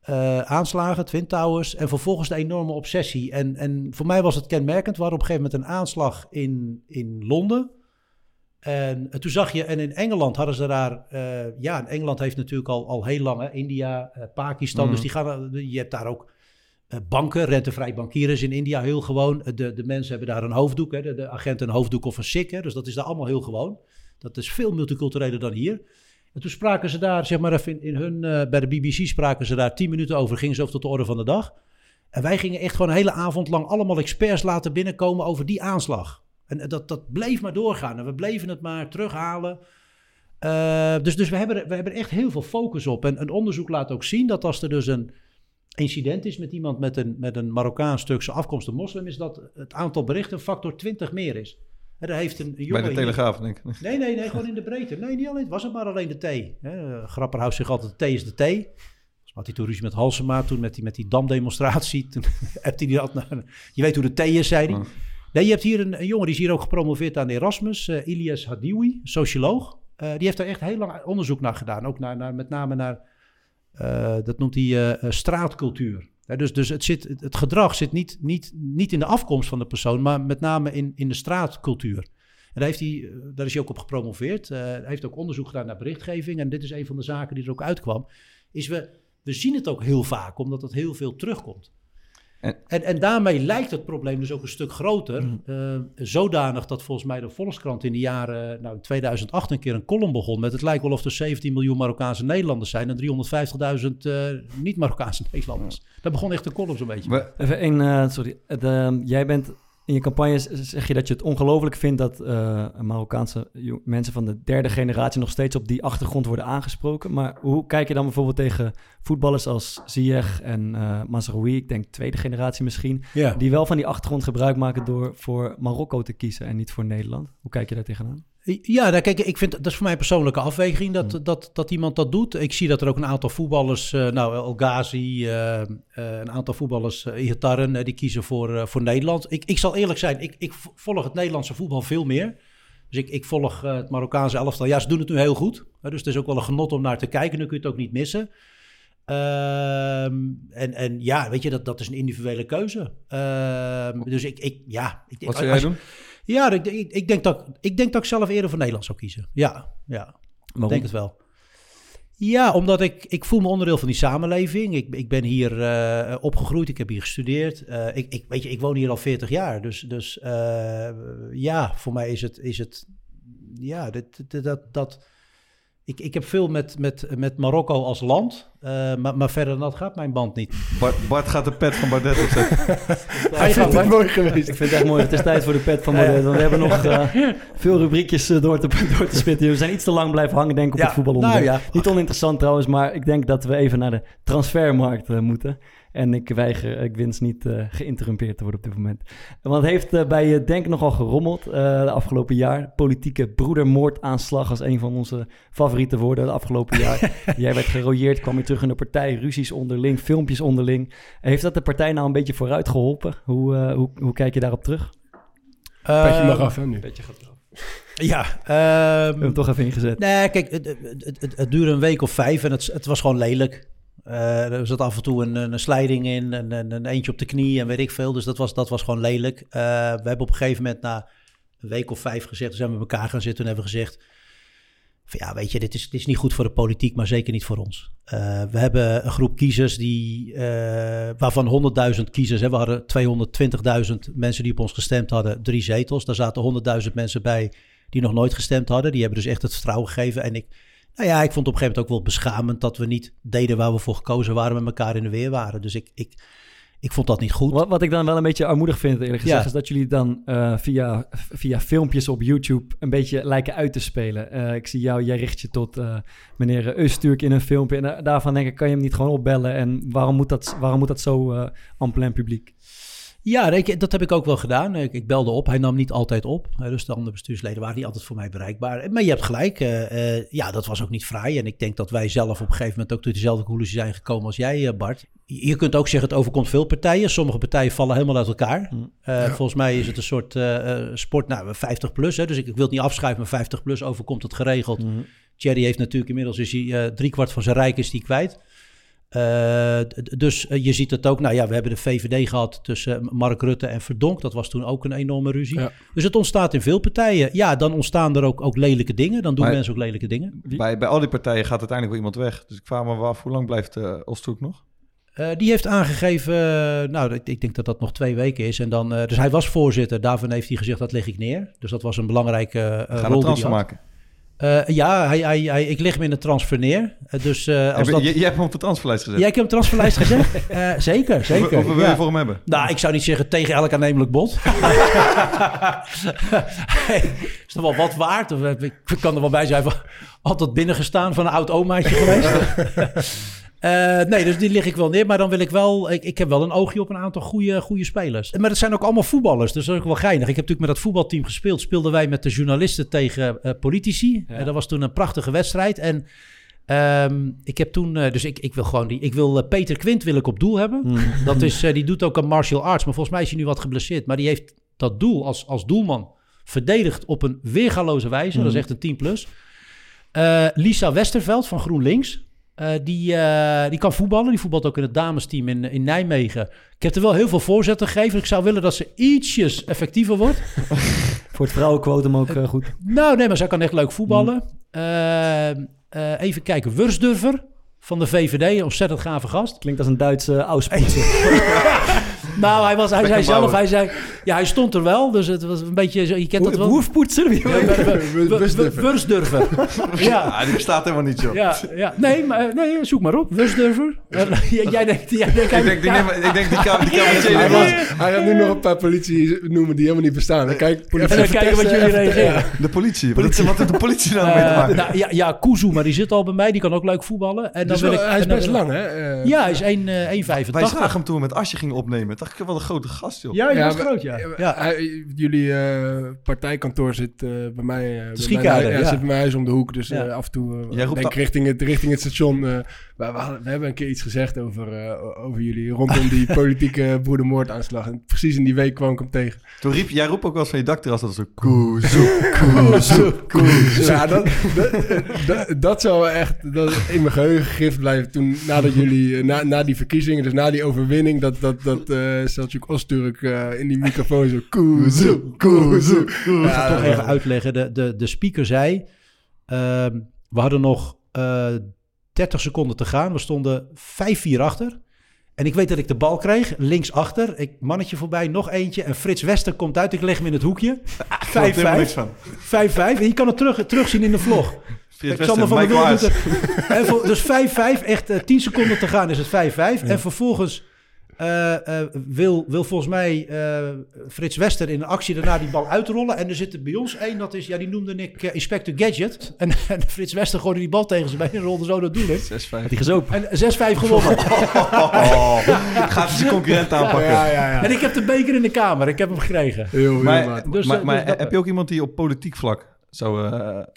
Eh, aanslagen, Twin Towers en vervolgens de enorme obsessie. En, en voor mij was het kenmerkend. Hadden op een gegeven moment een aanslag in, in Londen. En eh, toen zag je, en in Engeland hadden ze daar, eh, ja, en Engeland heeft natuurlijk al, al heel lang, hè, India, eh, Pakistan, dus die gaan, je hebt daar ook eh, banken, rentevrij bankieren in India heel gewoon. Eh, De, de mensen hebben daar een hoofddoek, hè, de, de agent een hoofddoek of een sik, dus dat is daar allemaal heel gewoon. Dat is veel multicultureler dan hier. En toen spraken ze daar, zeg maar even in, hun, eh, bij de BBC spraken ze daar tien minuten over, gingen ze over tot de orde van de dag. En wij gingen echt gewoon een hele avond lang allemaal experts laten binnenkomen over die aanslag. En eh, dat, dat bleef maar doorgaan. En we bleven het maar terughalen. Eh, dus dus we, hebben, we hebben echt heel veel focus op. En een onderzoek laat ook zien dat als er dus een incident is met iemand met een, met een Marokkaans-Turkse afkomst, een moslim, is dat het aantal berichten een factor 20 meer is. En daar heeft een, een Bij jongen de Telegraaf, denk ik. Nee, nee, nee, gewoon in de breedte. Nee, niet alleen. Het was het maar alleen de thee. Hè. Grapper houdt zich altijd, de thee is de thee. Dus had hij toen ruzie met Halsema, toen met die, met die damdemonstratie. Toen [laughs] hebt hij die dat, je weet hoe de thee is, zei hij. Oh. Nee, je hebt hier een, een jongen, die is hier ook gepromoveerd aan Erasmus. eh Ilias Hadiwi, socioloog. Eh, die heeft daar echt heel lang onderzoek naar gedaan. Ook naar, naar, met name naar, eh, dat noemt hij eh, eh, straatcultuur. Dus dus het, zit, het, gedrag zit niet, niet, niet in de afkomst van de persoon, maar met name in, in de straatcultuur. En daar, heeft hij, daar is hij ook op gepromoveerd. Hij heeft ook onderzoek gedaan naar berichtgeving. En dit is een van de zaken die er ook uitkwam. Is we, we zien het ook heel vaak, omdat het heel veel terugkomt. En- En, en daarmee lijkt het probleem dus ook een stuk groter. Mm. eh, zodanig dat volgens mij de Volkskrant in de jaren, nou in 2008 een keer een column begon met het lijkt wel of er 17 miljoen Marokkaanse Nederlanders zijn en 350.000 eh, niet-Marokkaanse Nederlanders. Dat begon echt de column zo'n beetje. We- Even één, eh, sorry. Jij bent in je campagne zeg je dat je het ongelooflijk vindt dat eh, Marokkaanse mensen van de derde generatie nog steeds op die achtergrond worden aangesproken. Maar hoe kijk je dan bijvoorbeeld tegen voetballers als Ziyech en eh Mazraoui, ik denk tweede generatie misschien, ja. die wel van die achtergrond gebruik maken door voor Marokko te kiezen en niet voor Nederland? Hoe kijk je daar tegenaan? Ja, nou, kijk, ik vind dat is voor mij een persoonlijke afweging dat, dat, dat iemand dat doet. Ik zie dat er ook een aantal voetballers, eh, nou, El Ghazi, eh, eh, een aantal voetballers, uh, Ihataren, eh, die kiezen voor, voor Nederland. Ik, ik zal eerlijk zijn, ik, ik volg het Nederlandse voetbal veel meer. Dus ik, ik volg het Marokkaanse elftal. Ja, ze doen het nu heel goed. Dus het is ook wel een genot om naar te kijken. Dan kun je het ook niet missen. Ehm, en, en ja, weet je, dat, dat is een individuele keuze. Ehm, dus ik, ik ja. Ik, Wat zou jij doen? Ja, ik, ik, ik, denk dat, ik denk dat ik zelf eerder voor Nederland zou kiezen. Ja, ja ik denk het wel. Ja, omdat ik, ik voel me onderdeel van die samenleving. Ik, ik ben hier eh, opgegroeid, ik heb hier gestudeerd. Eh, ik, ik, weet je, ik woon hier al 40 jaar. Dus, dus eh, ja, voor mij is het... Is het ja, dit, dit- dat... dat ik, ik heb veel met, met, met Marokko als land, eh, maar, maar verder dan dat gaat mijn band niet. Bart, Bart gaat de pet van Bardet opzetten. Ga [laughs] je Ik gang, vind het Bart. mooi geweest. Ik vind het echt mooi. Het is tijd voor de pet van Baudet. Want we hebben nog eh, [laughs] veel rubriekjes eh, door, te, door te spitten. We zijn iets te lang blijven hangen, denk ik, op Ja, het voetbalonderwerp. nou ja. Niet oninteressant trouwens, maar ik denk dat we even naar de transfermarkt eh, moeten. En ik weiger, ik wens niet eh geïnterrumpeerd te worden op dit moment. Want het heeft eh, bij je Denk nogal gerommeld eh, de afgelopen jaar. Politieke broedermoordaanslag als een van onze favoriete woorden de afgelopen jaar. [laughs] Jij werd gerooieerd, kwam je terug in de partij, ruzies onderling, filmpjes onderling. Heeft dat de partij nou een beetje vooruit geholpen? Hoe, eh, hoe, hoe kijk je daarop terug? Petje maar Eh, af, hè, nu. Beetje gaat eraf. [laughs] Ja, We hebben hem ehm, toch even ingezet. Nee, kijk, het, het, het, het duurde een week of vijf en het, het was gewoon lelijk. Eh, er zat af en toe een, een slijding in, en een, een eentje op de knie en weet ik veel. Dus dat was, dat was gewoon lelijk. Eh, we hebben op een gegeven moment na een week of vijf gezegd, we zijn met elkaar gaan zitten en hebben gezegd... Van, ja, weet je, dit is, dit is niet goed voor de politiek, maar zeker niet voor ons. Eh, we hebben een groep kiezers die, waarvan 100.000 kiezers, hè, we hadden 220.000 mensen die op ons gestemd hadden, drie zetels. Daar zaten 100.000 mensen bij die nog nooit gestemd hadden. Die hebben dus echt het vertrouwen gegeven. En ik, nou ja, ik vond het op een gegeven moment ook wel beschamend dat we niet deden waar we voor gekozen waren, met elkaar in de weer waren. Dus ik, ik, Ik vond dat niet goed. Wat, wat ik dan wel een beetje armoedig vind, eerlijk gezegd, Ja. is dat jullie dan eh, via, via filmpjes op YouTube een beetje lijken uit te spelen. Eh, ik zie jou, jij richt je tot eh, meneer Usturk in een filmpje. En daarvan denk ik, kan je hem niet gewoon opbellen? En waarom moet dat, waarom moet dat zo en plein publiek? Ja, ik- dat heb ik ook wel gedaan. Ik, ik belde op. Hij nam niet altijd op. Dus de andere bestuursleden waren niet altijd voor mij bereikbaar. Maar je hebt gelijk. eh, eh, ja, dat was ook niet fraai. En ik denk dat wij zelf op een gegeven moment ook tot dezelfde conclusie zijn gekomen als jij, eh, Bart. Je kunt ook zeggen, het overkomt veel partijen. Sommige partijen vallen helemaal uit elkaar. Mm. Eh, Volgens mij is het een soort sport, nou, 50 plus. Hè, dus ik, ik wil het niet afschuiven, maar 50 plus overkomt het geregeld. Thierry heeft natuurlijk inmiddels is hij eh driekwart van zijn rijk is die kwijt. Eh, dus eh, je ziet het ook. Nou ja, we hebben de VVD gehad tussen Mark Rutte en Verdonk. Dat was toen ook een enorme ruzie. Ja. Dus het ontstaat in veel partijen. Ja, dan ontstaan er ook, ook lelijke dingen. Dan doen Maar- mensen ook lelijke dingen. Bij, bij al die partijen gaat uiteindelijk wel iemand weg. Dus ik vraag me af, hoe lang blijft eh Ostroek nog? Eh, die heeft aangegeven, nou, ik, ik denk dat dat nog twee weken is. En dan, eh, dus hij was voorzitter. Daarvan heeft hij gezegd, dat leg ik neer. Dus dat was een belangrijke eh, Gaan rol we transfer maken? Eh, ja, hij, hij, hij, ik lig hem in de transfer neer. Eh, dus eh, als dat... je hebt hem op de transferlijst gezet. Jij hebt hem transferlijst gezegd? [laughs] Eh, zeker, zeker. Hoeveel, wil je voor hem hebben? Nou, ik zou niet zeggen tegen elk aannemelijk bod. [laughs] hey, is toch wel wat waard? Of, ik kan er wel bij zijn van altijd binnengestaan van een oud omaatje geweest. [laughs] Eh, nee, dus die lig ik wel neer. Maar dan wil ik wel... Ik, ik heb wel een oogje op een aantal goede, goede spelers. Maar dat zijn ook allemaal voetballers. Dus dat is ook wel geinig. Ik heb natuurlijk met dat voetbalteam gespeeld. Speelden wij met de journalisten tegen eh, politici. Ja. En dat was toen een prachtige wedstrijd. En... ehm, ik heb toen, eh, dus ik, ik wil gewoon die, ik wil Peter Quint wil ik op doel hebben. Mm. [laughs] Dat is, die doet ook een martial arts, maar volgens mij is hij nu wat geblesseerd. Maar die heeft dat doel als, als doelman verdedigd op een weergaloze wijze. Dat is echt een 10 plus. Lisa Westerveld van GroenLinks. Eh, die, eh, die kan voetballen. Die voetbalt ook in het damesteam in, in Nijmegen. Ik heb er wel heel veel voorzetten gegeven. Ik zou willen dat ze ietsjes effectiever wordt. [laughs] Voor het vrouwenquotum ook eh, goed. Nou, nee, maar zij kan echt leuk voetballen. Even kijken. Wursdurfer van de VVD. Een ontzettend gave gast. Klinkt als een Duitse uh. [laughs] Nou, hij, was, hij zei zelf, hij zei, ja, hij stond er wel, dus het was een beetje, zo- je kent dat wel. Woefpoetser? Ja, w- w- w- Wustdurfer. Wursdurfer. [laughs] Ja, die bestaat helemaal niet, joh. ja, ja. Nee, maar, eh, nee, zoek maar op. Wursdurfer. Eh, [laughs] [laughs] jij, denkt, jij denkt, Ik denk, die, nemen- ik denk die kan die kan meteen Hij, wel- was, hij gaat nu nog een paar politie noemen die helemaal niet bestaan. Dan kijk, en dan kijken wat jullie reageren. De politie. Wat, wat heeft de politie nou mee te Eh, maken? nou, ja, ja, Kuzu, maar die zit al bij mij. Die kan ook leuk voetballen. En dan Dus wil wel- ik, hij is en dan best wil- lang, hè? Eh, Ja, hij is 1, eh, 1,85. Wij zagen hem toen we met Asje gingen opnemen. Dacht ik, wel een grote gast, joh. Ja, hij Ja, was maar- groot, ja. Ja, hij- jullie eh, partijkantoor zit eh, bij mij. eh, bij mijn ja, ja. zit bij mijn huis om de hoek. Dus Ja. eh, af en toe eh, Jij roept denk ik richting het, richting het station. eh, we, we, hebben een keer iets gezegd over, eh, over jullie rondom die [laughs] politieke broedermoordaanslag. En precies in die week kwam ik hem tegen. Toen riep, jij roept ook wel eens van je dakterras dat zo koezoe, koezoe, [laughs] koezoe. Ja, dat, dat, dat, dat zou echt dat in mijn geheugen gegrift blijven. Toen, nadat jullie, na, na die verkiezingen, dus na die overwinning, dat, dat, dat eh Selçuk Osturk eh, in die microfoon zo koezoe, koezoe. Ja, toch dat- even uitleggen. De, de, de speaker zei... ehm, we hadden nog eh 30 seconden te gaan. We stonden 5-4 achter. En ik weet dat ik de bal kreeg, linksachter. Ik mannetje voorbij, nog eentje. En Frits Wester komt uit. Ik leg hem in het hoekje. 5-5. Ik helemaal niks van. 5-5. En je kan het terug, terugzien in de vlog. Wester, van der. En voor- Dus 5-5, echt eh, 10 seconden te gaan is het 5-5. En vervolgens eh, eh, wil, wil volgens mij eh, Frits Wester in een actie daarna die bal uitrollen. En er zit er bij ons één, dat is, ja, die noemde ik Inspector Gadget. En, [laughs] en Frits Wester gooide die bal tegen zijn been en rolde zo dat doel in. 6-5. Die gezopen. En 6-5 gewonnen. [laughs] Oh, gaat hij zijn concurrent aanpakken. ja, ja, ja. En ik heb de beker in de kamer. Ik heb hem gekregen. Heel, heel Maar. Dus, maar, maar dus heb je ook iemand die op politiek vlak zou, eh,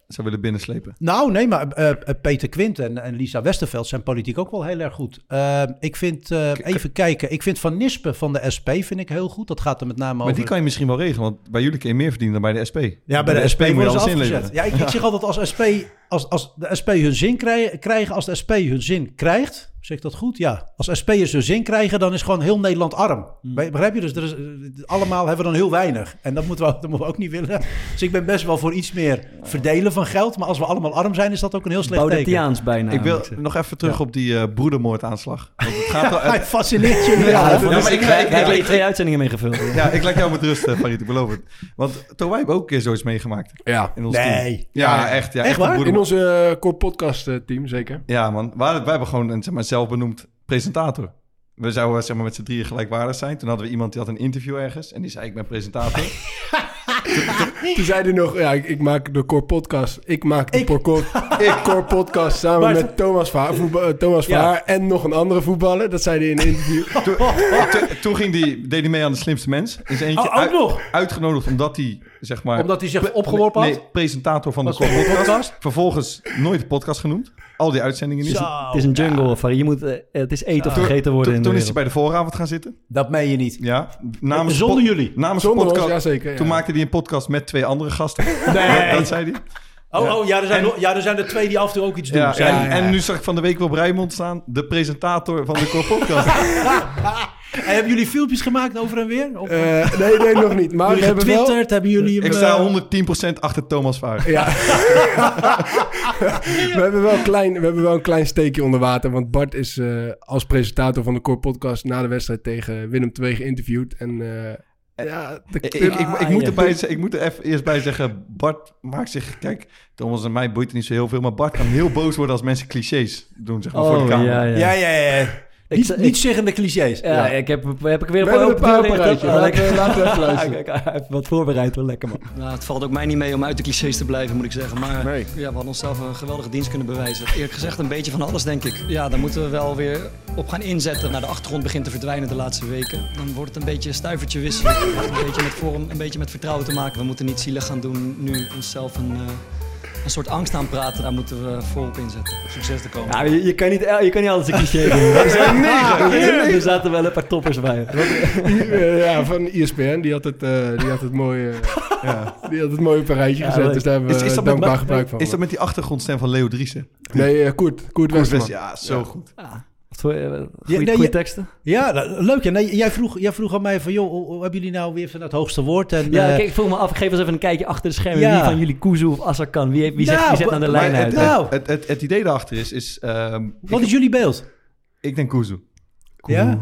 zou willen binnenslepen? Nou, nee, maar eh, eh, Peter Quint en, en Lisa Westerveld zijn politiek ook wel heel erg goed. Eh, ik vind, even kijken, ik vind Van Nispen van de SP vind ik heel goed. Dat gaat er met name Maar over... die kan je misschien wel regelen, want bij jullie kun je meer verdienen dan bij de SP. Ja, bij de, SP, moet je alles inleveren. Ja, ik, ik zeg altijd als, SP, als, als de SP hun zin krij- krijgen, als de SP hun zin krijgt, zeg ik dat goed? Ja. Als SP'ers hun zin krijgen, dan is gewoon heel Nederland arm. Be- Begrijp je? Dus er is, eh, allemaal hebben we dan heel weinig. En dat moeten, we, dat moeten we ook niet willen. Dus ik ben best wel voor iets meer verdelen van geld. Maar als we allemaal arm zijn, is dat ook een heel slecht teken. Baudetiaans bijna. Ik wil nog even terug op die eh, broedermoordaanslag. Want het gaat wel- Hij fascineert jullie. Ja, Ja, ik- wij- wij hier twee uitzendingen mee gevuld. Ja, ik laat jou met rust, eh, Farid, ik beloof het. Want Toon, wij hebben ook een keer zoiets meegemaakt Ja. in ons team. Nee. Ja, echt. Ja, Echt waar? In onze uh, core podcast eh, team, zeker. Ja, man. Hadden- wij hebben gewoon een zeg maar, zelfbenoemd presentator. we zouden zeg maar, met z'n drieën gelijkwaardig zijn. Toen hadden we iemand die had een interview ergens. En die zei, ik ben presentator. [laughs] Toen zei hij nog, ja, ik, ik maak de Core Podcast. Ik maak de Core, [laughs] ik Core Podcast samen Maar- met Thomas Vaar, voetba- eh, Thomas Ja. En nog een andere voetballer. Dat zei hij in een interview. [laughs] toen, ging die, deed hij mee aan de slimste mens. Is eentje Oh, ook uit- nog? uitgenodigd omdat hij, zeg maar... Omdat hij zich opgeworpen had? Nee, presentator van de Was een podcast. podcast? Vervolgens nooit de podcast genoemd. Al die uitzendingen niet. Zo, Het is een jungle, Farid. Je moet, eh, het is eten of gegeten worden toen, in de toen is hij bij de vooravond gaan zitten. dat meen je niet. Ja, namens Zonder jullie? Namens Zonder ons, podcast. ja zeker. ja. Toen maakte hij een podcast met twee andere gasten. Nee. Dat zei hij. Oh, oh ja, er zijn, En- nog- ja, er zijn er twee die af en toe ook iets doen. Ja, zei en, nu zag ik van de week op Rijmond staan. De presentator van de Core Podcast. [laughs] En hebben jullie filmpjes gemaakt over en weer? Of Eh, nee, nee, nog niet. Maar we jullie hebben wel... getwitterd? Hebben jullie hem... ik sta eh, 110% achter Thomas Vaar. Ja. we, hebben wel een klein, we hebben wel een klein steekje onder water. Want Bart is eh, als presentator van de Core Podcast na de wedstrijd tegen Willem II geïnterviewd. En eh, ja, de, Ik, ik, ik, ik moet ja. erbij, ze- ik moet er even eerst bij zeggen, Bart maakt zich... Kijk, Thomas en mij boeit het niet zo heel veel, maar Bart kan heel boos worden als mensen clichés doen, zeg maar, voor de Oh, camera. ja, ja. Ja, ja, ja. Niet, ik- niet zeggende clichés. Ja, ik heb, heb ik weer een paar op rijtje. Laten we [laughs] even luisteren. Wat voorbereid, wel lekker man. Nou, het valt ook mij niet mee om uit de clichés te blijven, moet ik zeggen. Maar Nee. ja, we hadden onszelf een geweldige dienst kunnen bewijzen. Eerlijk gezegd een beetje van alles, denk ik. Ja, daar moeten we wel weer op gaan inzetten. Naar de achtergrond begint te verdwijnen de laatste weken. Dan wordt het een beetje een stuivertje wisselen. Een beetje met vorm, een beetje met vertrouwen te maken. We moeten niet zielig gaan doen, nu onszelf een, eh, een soort angst aanpraten. Daar moeten we volop inzetten. Succes te komen. Ja, je, je, kan niet, je kan niet alles een cliché doen. Er zijn [laughs] negen. Er zaten wel een paar toppers bij. Ja, van ESPN. Die had het, eh, die had het mooi, eh, Ja. die had het mooi op een rijtje Ja, gezet. leuk. dus daar hebben we Is, is, dat dankbaar met, gebruik van. is dat met die achtergrondstem van Leo Driessen? Nee, eh, Koert. Koert Koert Westerman. West- Ja, zo goed. Voor, eh, Ja, goeie, nee, goeie je- teksten? Ja, nou, leuk. Ja. Nee, jij, vroeg, jij vroeg aan mij van, joh, hoe, hoe hebben jullie nou weer van het hoogste woord? En, Ja, eh, kijk, ik vroeg me af. Ik geef eens even een kijkje achter de schermen. Ja. Wie van jullie Kuzu of Assakan? Wie, wie, zet, Nou, wie zet aan de maar lijn uit? het, Nou. het, het, het idee daarachter is... is ehm, wat ik, is jullie beeld? ik denk Kuzu. Ja?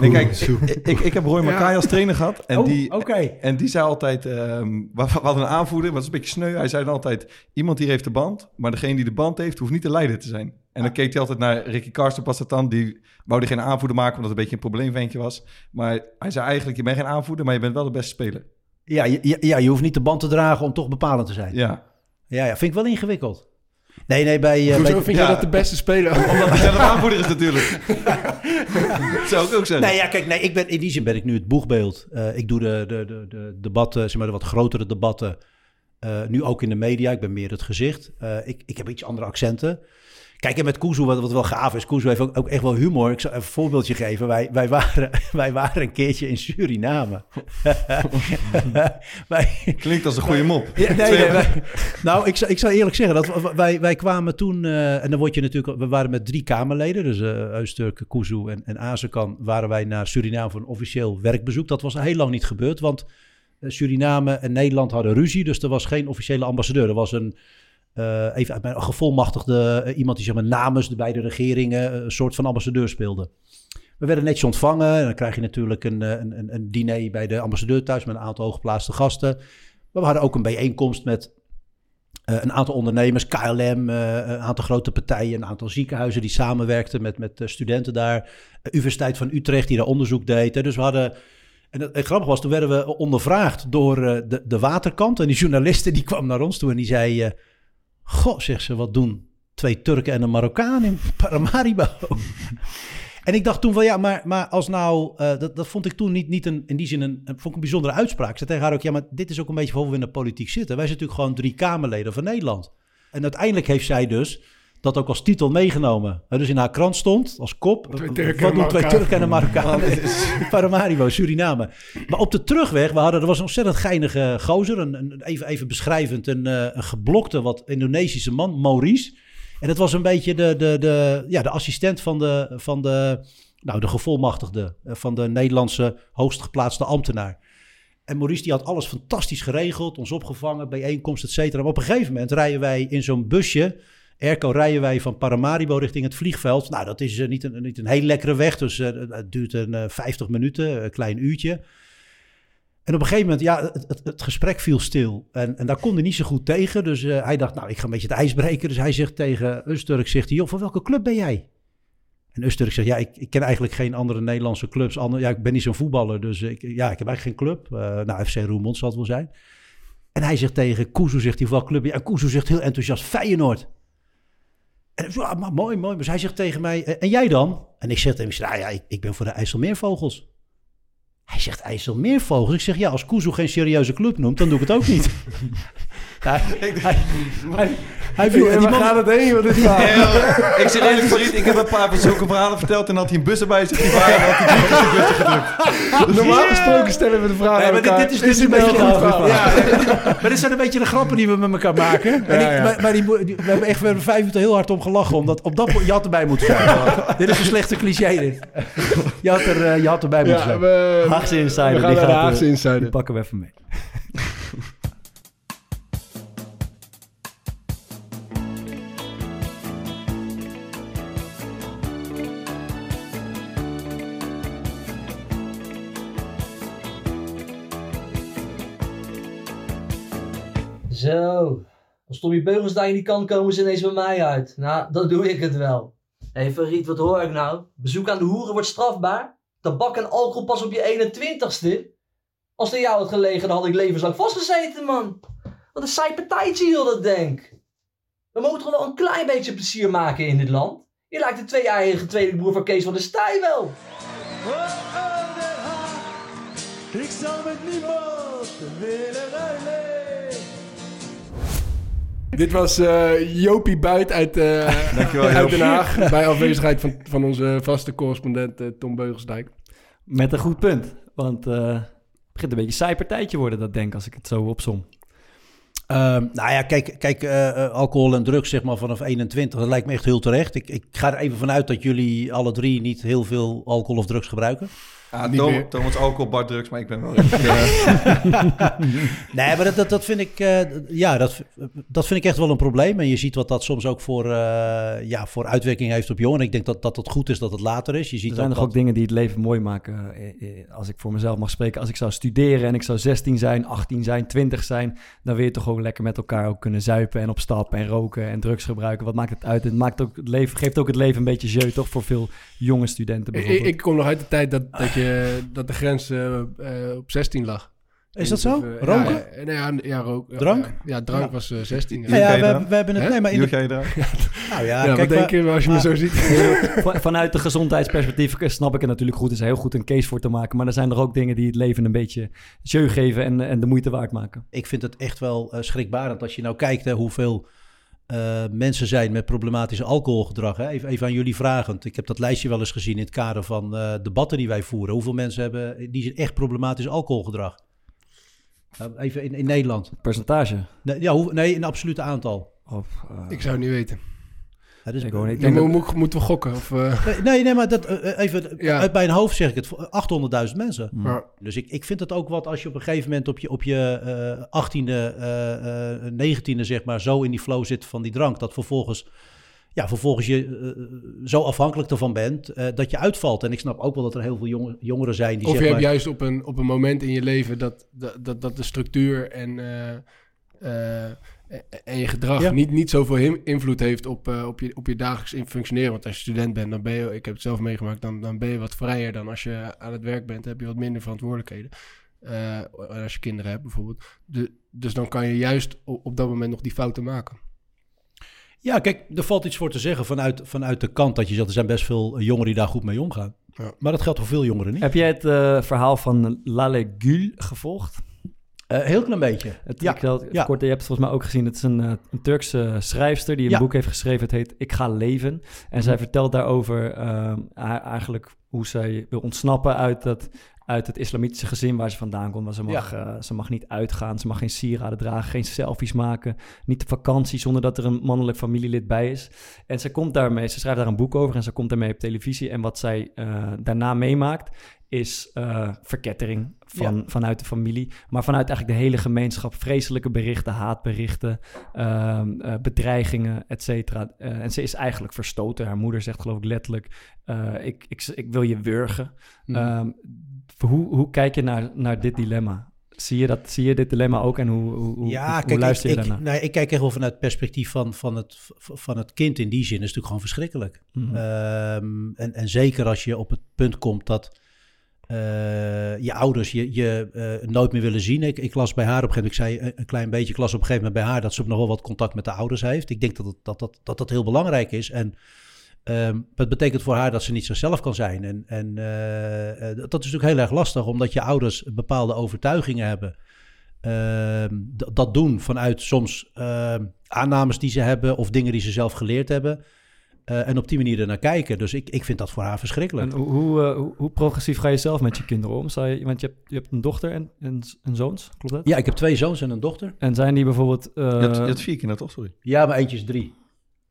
Nee, kijk, ik, ik, ik heb Roy Makai als trainer gehad. En Oh, die. En die zei altijd, ehm, we, we hadden een aanvoerder, maar dat is een beetje sneu. Hij zei dan altijd, iemand hier heeft de band, maar degene die de band heeft, hoeft niet de leider te zijn. En dan keek hij altijd naar Ricky Karsten, was dat dan. Die wou geen aanvoerder maken, omdat het een beetje een probleemventje was. Maar hij zei eigenlijk, je bent geen aanvoerder, maar je bent wel de beste speler. Ja, je- ja, ja, je hoeft niet de band te dragen om toch bepalend te zijn. Ja, Ja, ja vind ik wel ingewikkeld. Nee, nee, bij... eh, Hoezo bij vind ja. jij dat de beste speler? omdat hij zelf aanvoerder is natuurlijk. dat [laughs] zou ik ook zeggen. Nee, ja, kijk, nee, ik ben, in die zin ben ik nu het boegbeeld. Eh, ik doe de, de, de, de debatten, zeg maar de wat grotere debatten, eh, nu ook in de media. Ik ben meer het gezicht. Eh, ik, ik heb iets andere accenten. Kijk, en met Kuzu, wat, wat wel gaaf is, Kuzu heeft ook, ook echt wel humor. Ik zal even een voorbeeldje geven. Wij, wij, waren, [laughs] wij waren een keertje in Suriname. [laughs] wij, Klinkt als een goede mop. ja, nee, nee, wij- nou, ik zou, ik zou eerlijk zeggen, dat wij, wij kwamen toen, eh, en dan word je natuurlijk, we waren met drie Kamerleden, dus eh Eusturk, Kuzu en, en Azekan, waren wij naar Suriname voor een officieel werkbezoek. Dat was heel lang niet gebeurd, want eh, Suriname en Nederland hadden ruzie, dus er was geen officiële ambassadeur. Er was een, eh, even uit mijn gevolmachtigde, eh, iemand die zeg maar namens de beide regeringen eh, een soort van ambassadeur speelde. We werden netjes ontvangen. En dan krijg je natuurlijk een, een, een, diner bij de ambassadeur thuis met een aantal hooggeplaatste gasten. Maar we hadden ook een bijeenkomst met een aantal ondernemers, KLM, een aantal grote partijen, een aantal ziekenhuizen die samenwerkten met, met studenten daar. Universiteit van Utrecht die daar onderzoek deed. Dus we hadden. En het, het grappige was, toen werden we ondervraagd door de, de waterkant. En die journalisten die kwam naar ons toe en die zei... Goh, zegt ze, wat doen twee Turken en een Marokkaan in [laughs] Paramaribo? En ik dacht toen van ja, maar, maar als nou, eh, dat, dat vond ik toen niet, niet een, in die zin een, vond ik een bijzondere uitspraak. Ik zei tegen haar ook, ja, maar dit is ook een beetje hoe we in de politiek zitten. Wij zijn natuurlijk gewoon drie Kamerleden van Nederland. En uiteindelijk heeft zij dus dat ook als titel meegenomen. Eh, dus in haar krant stond, als kop, Twee wat Turken doen twee. Turken en een Marokkaan in [laughs] Paramaribo, Suriname. Maar op de terugweg, we hadden, er was een ontzettend geinige gozer, een, een, even, even beschrijvend, een, eh, een geblokte, wat Indonesische man, Maurice. En het was een beetje de, de, de, ja, de assistent van de, van de, nou, de gevolmachtigde eh, van de Nederlandse hoogst geplaatste ambtenaar. En Maurice die had alles fantastisch geregeld, ons opgevangen, bijeenkomst, et cetera. Maar op een gegeven moment rijden wij in zo'n busje, Erco, rijden wij van Paramaribo richting het vliegveld. Nou, dat is eh, niet, een, niet een heel lekkere weg, dus eh, het duurt een eh, 50 minuten, een klein uurtje. En op een gegeven moment, ja, het, het, gesprek viel stil. En, en daar kon hij niet zo goed tegen. Dus eh, hij dacht, nou, ik ga een beetje het ijs breken. Dus hij zegt tegen Usturk, zegt hij, joh, van welke club ben jij? En Usturk zegt, ja, ik, ik ken eigenlijk geen andere Nederlandse clubs. Ja, ik ben niet zo'n voetballer, dus ik, ja, ik heb eigenlijk geen club. Uh, nou, FC Roermond zal het wel zijn. En hij zegt tegen Kuzu, zegt hij, wat club? Ja, Kuzu zegt heel enthousiast, Feyenoord. En ja, maar mooi, mooi. Dus hij zegt tegen mij, en jij dan? En ik zeg tegen hem, nou ja, ik, ik ben voor de IJsselmeervogels. Hij zegt IJsselmeervogels. Ik zeg, ja, als Kuzu geen serieuze club noemt, dan doe ik het ook niet. [laughs] hij, [laughs] hij, hij, hij viel, en die man gaat het heen, wat is Ik zeg eerlijk, Farid, ik heb een paar van zulke verhalen verteld en had hij een bus erbij zich die waren en had hij gedrukt. Normaal gesproken stellen we de vraag Nee, maar dit, dit is dus een het beetje ja, [laughs] Maar dit zijn een beetje de grappen die we met elkaar maken. En Ja, ik- ja. Maar, maar die, we hebben echt we hebben vijf minuten heel hard om gelachen. Omdat op dat je had erbij moeten zijn. [laughs] dit is een slechte cliché dit. Je had, er, eh, je had erbij moeten Ja, zijn. we, Haagse Insider. we gaan die naar de gaat, Haagse Die Insider. pakken we even mee. Zo, als Tommy Beugelsdijk niet kan, komen ze ineens bij mij uit. Nou, dan doe ik het wel. Hé hey, Verriet, wat hoor ik nou? Bezoek aan de hoeren wordt strafbaar? Tabak en alcohol pas op je 21ste? Als het jou had gelegen, dan had ik levenslang vastgezeten, man. Wat een saai partijtje heel dat denk. We moeten toch wel een klein beetje plezier maken in dit land? Je lijkt de twee-eigen tweede broer van Kees van der Staaij wel. Ik zal met niemand willen ruilen. Dit was eh, Jopie Buit uit, eh, Dankjewel, uit. Den Haag. Bij afwezigheid van, van onze vaste correspondent eh, Tom Beugelsdijk. Met een goed punt. Want eh, het begint een beetje een saai partijtje worden, dat denk ik, als ik het zo opsom. Ehm, nou ja, kijk, kijk alcohol en drugs zeg maar vanaf 21, dat lijkt me echt heel terecht. Ik, ik ga er even vanuit dat jullie alle drie niet heel veel alcohol of drugs gebruiken. Ja, Niet Tom-. Thomas alcohol, Bart drugs, maar ik ben wel. [laughs] [laughs] Nee, maar dat, dat, dat vind ik, eh, ja, dat, dat vind ik echt wel een probleem. En je ziet wat dat soms ook voor, eh, ja, voor uitwerking heeft op jongeren. Ik denk dat, dat het goed is dat het later is. Je ziet Er zijn ook nog ook dat- dingen die het leven mooi maken. eh, Als ik voor mezelf mag spreken. Als ik zou studeren en ik zou 16 zijn, 18 zijn, 20 zijn... dan wil je toch gewoon lekker met elkaar ook kunnen zuipen en op stap en roken en drugs gebruiken. Wat maakt het uit? Het maakt ook het leven, geeft ook het leven een beetje jeu, toch? Voor veel jonge studenten Ik, bijvoorbeeld. ik kom nog uit de tijd dat, dat, je, dat de grens eh, eh, op 16 lag. Is dat zo? Eh, Roken? Ja, ja, nee, ja, ja, rook, Drank? Ja, ja, drank Ja. was eh, 16. Ja, Ja, ja, we, we hebben het. Hè? Nee, maar in de, [laughs] nou ja, Ja, kijk, wat denk je als je me maar- zo ziet? [laughs] Van- Vanuit de gezondheidsperspectief snap ik het natuurlijk goed. Er is heel goed een case voor te maken. Maar er zijn er ook dingen die het leven een beetje jeu geven en, en de moeite waard maken. ik vind het echt wel eh, schrikbarend als je nou kijkt hè, hoeveel eh, mensen zijn met problematisch alcoholgedrag. Hè. Even, even aan jullie vragend. Ik heb dat lijstje wel eens gezien in het kader van eh, debatten die wij voeren. Hoeveel mensen hebben die zijn echt problematisch alcoholgedrag? Nou, even in, in Nederland. Percentage. Nee, ja, hoe, nee, een absolute aantal. Of, eh, Ik zou het niet weten. Ik. Ik denk dat- moet- moeten we gokken? Of, eh, nee, nee, nee, maar dat, eh, even Ja. uit mijn hoofd zeg ik het. 800.000 mensen. maar, Dus ik, ik vind het ook wat als je op een gegeven moment op je, op je eh, 18e, eh, eh, 19e zeg maar zo in die flow zit van die drank. Dat vervolgens, ja, vervolgens je eh, zo afhankelijk ervan bent eh, dat je uitvalt. En ik snap ook wel dat er heel veel jonge- jongeren zijn die of je hebt maar... juist op een, op een moment in je leven dat, dat, dat, dat de structuur en, eh, eh, en je gedrag Ja. niet, niet zoveel invloed heeft op, eh, op, je, op je dagelijks in functioneren. Want als je student bent, dan ben je, ik heb het zelf meegemaakt, dan, dan ben je wat vrijer dan als je aan het werk bent. heb je wat minder verantwoordelijkheden. Eh, als je kinderen hebt bijvoorbeeld. De, dus dan kan je juist op, op dat moment nog die fouten maken. Ja, kijk, er valt iets voor te zeggen vanuit, vanuit de kant dat je zegt, er zijn best veel jongeren die daar goed mee omgaan. Ja. Maar dat geldt voor veel jongeren niet. Heb jij het eh, verhaal van Lale Gül gevolgd? Eh, heel klein beetje. Het, Ja, ik ja. kort, je hebt het volgens mij ook gezien. Het is een, eh, een Turkse schrijfster die een Ja. boek heeft geschreven. Het heet Ik ga leven. En zij vertelt daarover haar- eigenlijk hoe zij wil ontsnappen uit, dat, uit het islamitische gezin waar ze vandaan komt. Want ze mag, eh, ze mag niet uitgaan, ze mag geen sieraden dragen, geen selfies maken. Niet op vakantie zonder dat er een mannelijk familielid bij is. En ze komt daarmee, ze schrijft daar een boek over en ze komt daarmee op televisie. En wat zij daarna meemaakt is eh, verkettering van, vanuit de familie, maar vanuit eigenlijk de hele gemeenschap. Vreselijke berichten, haatberichten, ehm, eh, bedreigingen, et cetera. Eh, en ze is eigenlijk verstoten. Haar moeder zegt geloof ik letterlijk, ik, ik, ik wil je wurgen. Mhm. Ehm, hoe, hoe kijk je naar, naar dit dilemma? Zie je, dat, zie je dit dilemma ook en hoe, hoe, hoe- Ja, hoe kijk, luister je ik, daarnaar? nee, ik kijk echt wel vanuit het perspectief van, van, het, van het kind in die zin. is natuurlijk gewoon verschrikkelijk. Mhm. Ehm, en, en zeker als je op het punt komt dat eh, je ouders je, je eh, nooit meer willen zien. Ik, ik las bij haar op een gegeven moment, ik zei een- een klein beetje, ik op een gegeven moment bij haar dat ze nog wel wat contact met de ouders heeft. Ik denk dat dat, dat, dat, dat heel belangrijk is. En ehm het betekent voor haar dat ze niet zichzelf kan zijn. En, en eh, eh, dat is natuurlijk heel erg lastig, omdat je ouders bepaalde overtuigingen hebben. Ehm, dat doen vanuit soms ehm, aannames die ze hebben of dingen die ze zelf geleerd hebben. Eh, en op die manier ernaar kijken. Dus ik, ik vind dat voor haar verschrikkelijk. En hoe, hoe, eh, hoe, hoe progressief ga je zelf met je kinderen om? Zou je, want je hebt, je hebt een dochter en, en, en zoons, klopt dat? Ja, ik heb twee zoons en een dochter. En zijn die bijvoorbeeld... eh, Je had, je had vier kinderen, toch? Sorry. Ja, maar eentje is drie.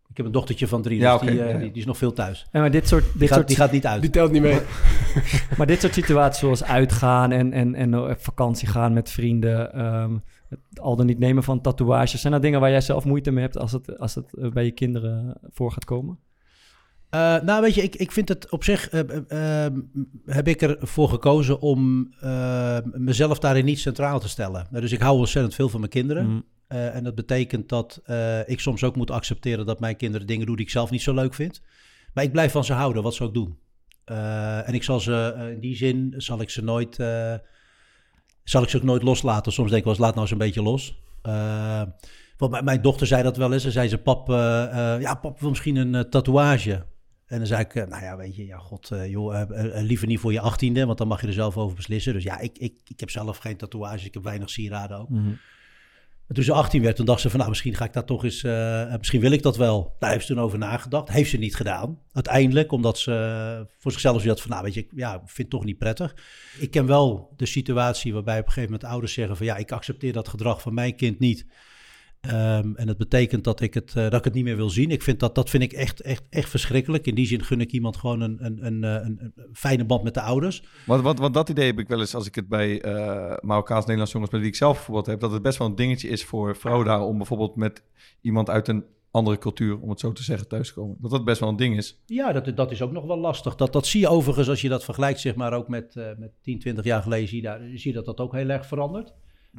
Ik heb een dochtertje van drie, Ja, dus die, eh, ja, ja. die, die is nog veel thuis. en maar dit soort, dit Die gaat, soort, die gaat niet uit. Die telt niet mee. [laughs] maar dit soort situaties zoals uitgaan en, en, en op vakantie gaan met vrienden... ehm, het al dan niet nemen van tatoeages. Zijn dat dingen waar jij zelf moeite mee hebt als het, als het eh, bij je kinderen voor gaat komen? Eh, nou, weet je, ik, ik vind het op zich. eh, eh, eh, heb ik ervoor gekozen om eh, mezelf daarin niet centraal te stellen. Dus ik hou ontzettend veel van mijn kinderen. Mhm. Eh, en dat betekent dat eh, ik soms ook moet accepteren dat mijn kinderen dingen doen die ik zelf niet zo leuk vind. Maar ik blijf van ze houden, wat ze ook doen. Eh, en ik zal ze in die zin zal ik ze nooit. zal ik ze ook nooit loslaten. Soms denk ik wel eens, laat nou eens een beetje los. Want mijn, dochter zei dat wel eens. Ze zei ze, pap, ja, pap wil misschien een tatoeage. En dan zei ik, nou ja, weet je, ja, god, joh, liever niet voor je achttiende, want dan mag je er zelf over beslissen. Dus ja, ik, ik, ik heb zelf geen tatoeages, ik heb weinig sieraden ook. Mhm. En toen ze 18 werd, toen dacht ze van, nou, misschien ga ik dat toch eens, eh, misschien wil ik dat wel. Daar heeft ze toen over nagedacht. Heeft ze niet gedaan, uiteindelijk, omdat ze eh, voor zichzelf had van, nou, weet je, ik ja, vind het toch niet prettig. Ik ken wel de situatie waarbij op een gegeven moment ouders zeggen van, ja, ik accepteer dat gedrag van mijn kind niet. Ehm, en dat betekent dat ik, het, eh, dat ik het niet meer wil zien. Ik vind dat, dat vind ik echt, echt, echt verschrikkelijk. In die zin gun ik iemand gewoon een, een, een, eh, een, fijne band met de ouders. Want, want, want dat idee heb ik wel eens als ik het bij eh Marokkaans-Nederlandse jongens met wie ik zelf bijvoorbeeld heb, dat het best wel een dingetje is voor vrouwen daar om bijvoorbeeld met iemand uit een andere cultuur, om het zo te zeggen, thuis te komen. Dat dat best wel een ding is. Ja, dat, dat is ook nog wel lastig. Dat, dat zie je overigens als je dat vergelijkt, zeg maar, ook met, met 10, 20 jaar geleden, zie je, daar, zie je dat dat ook heel erg verandert.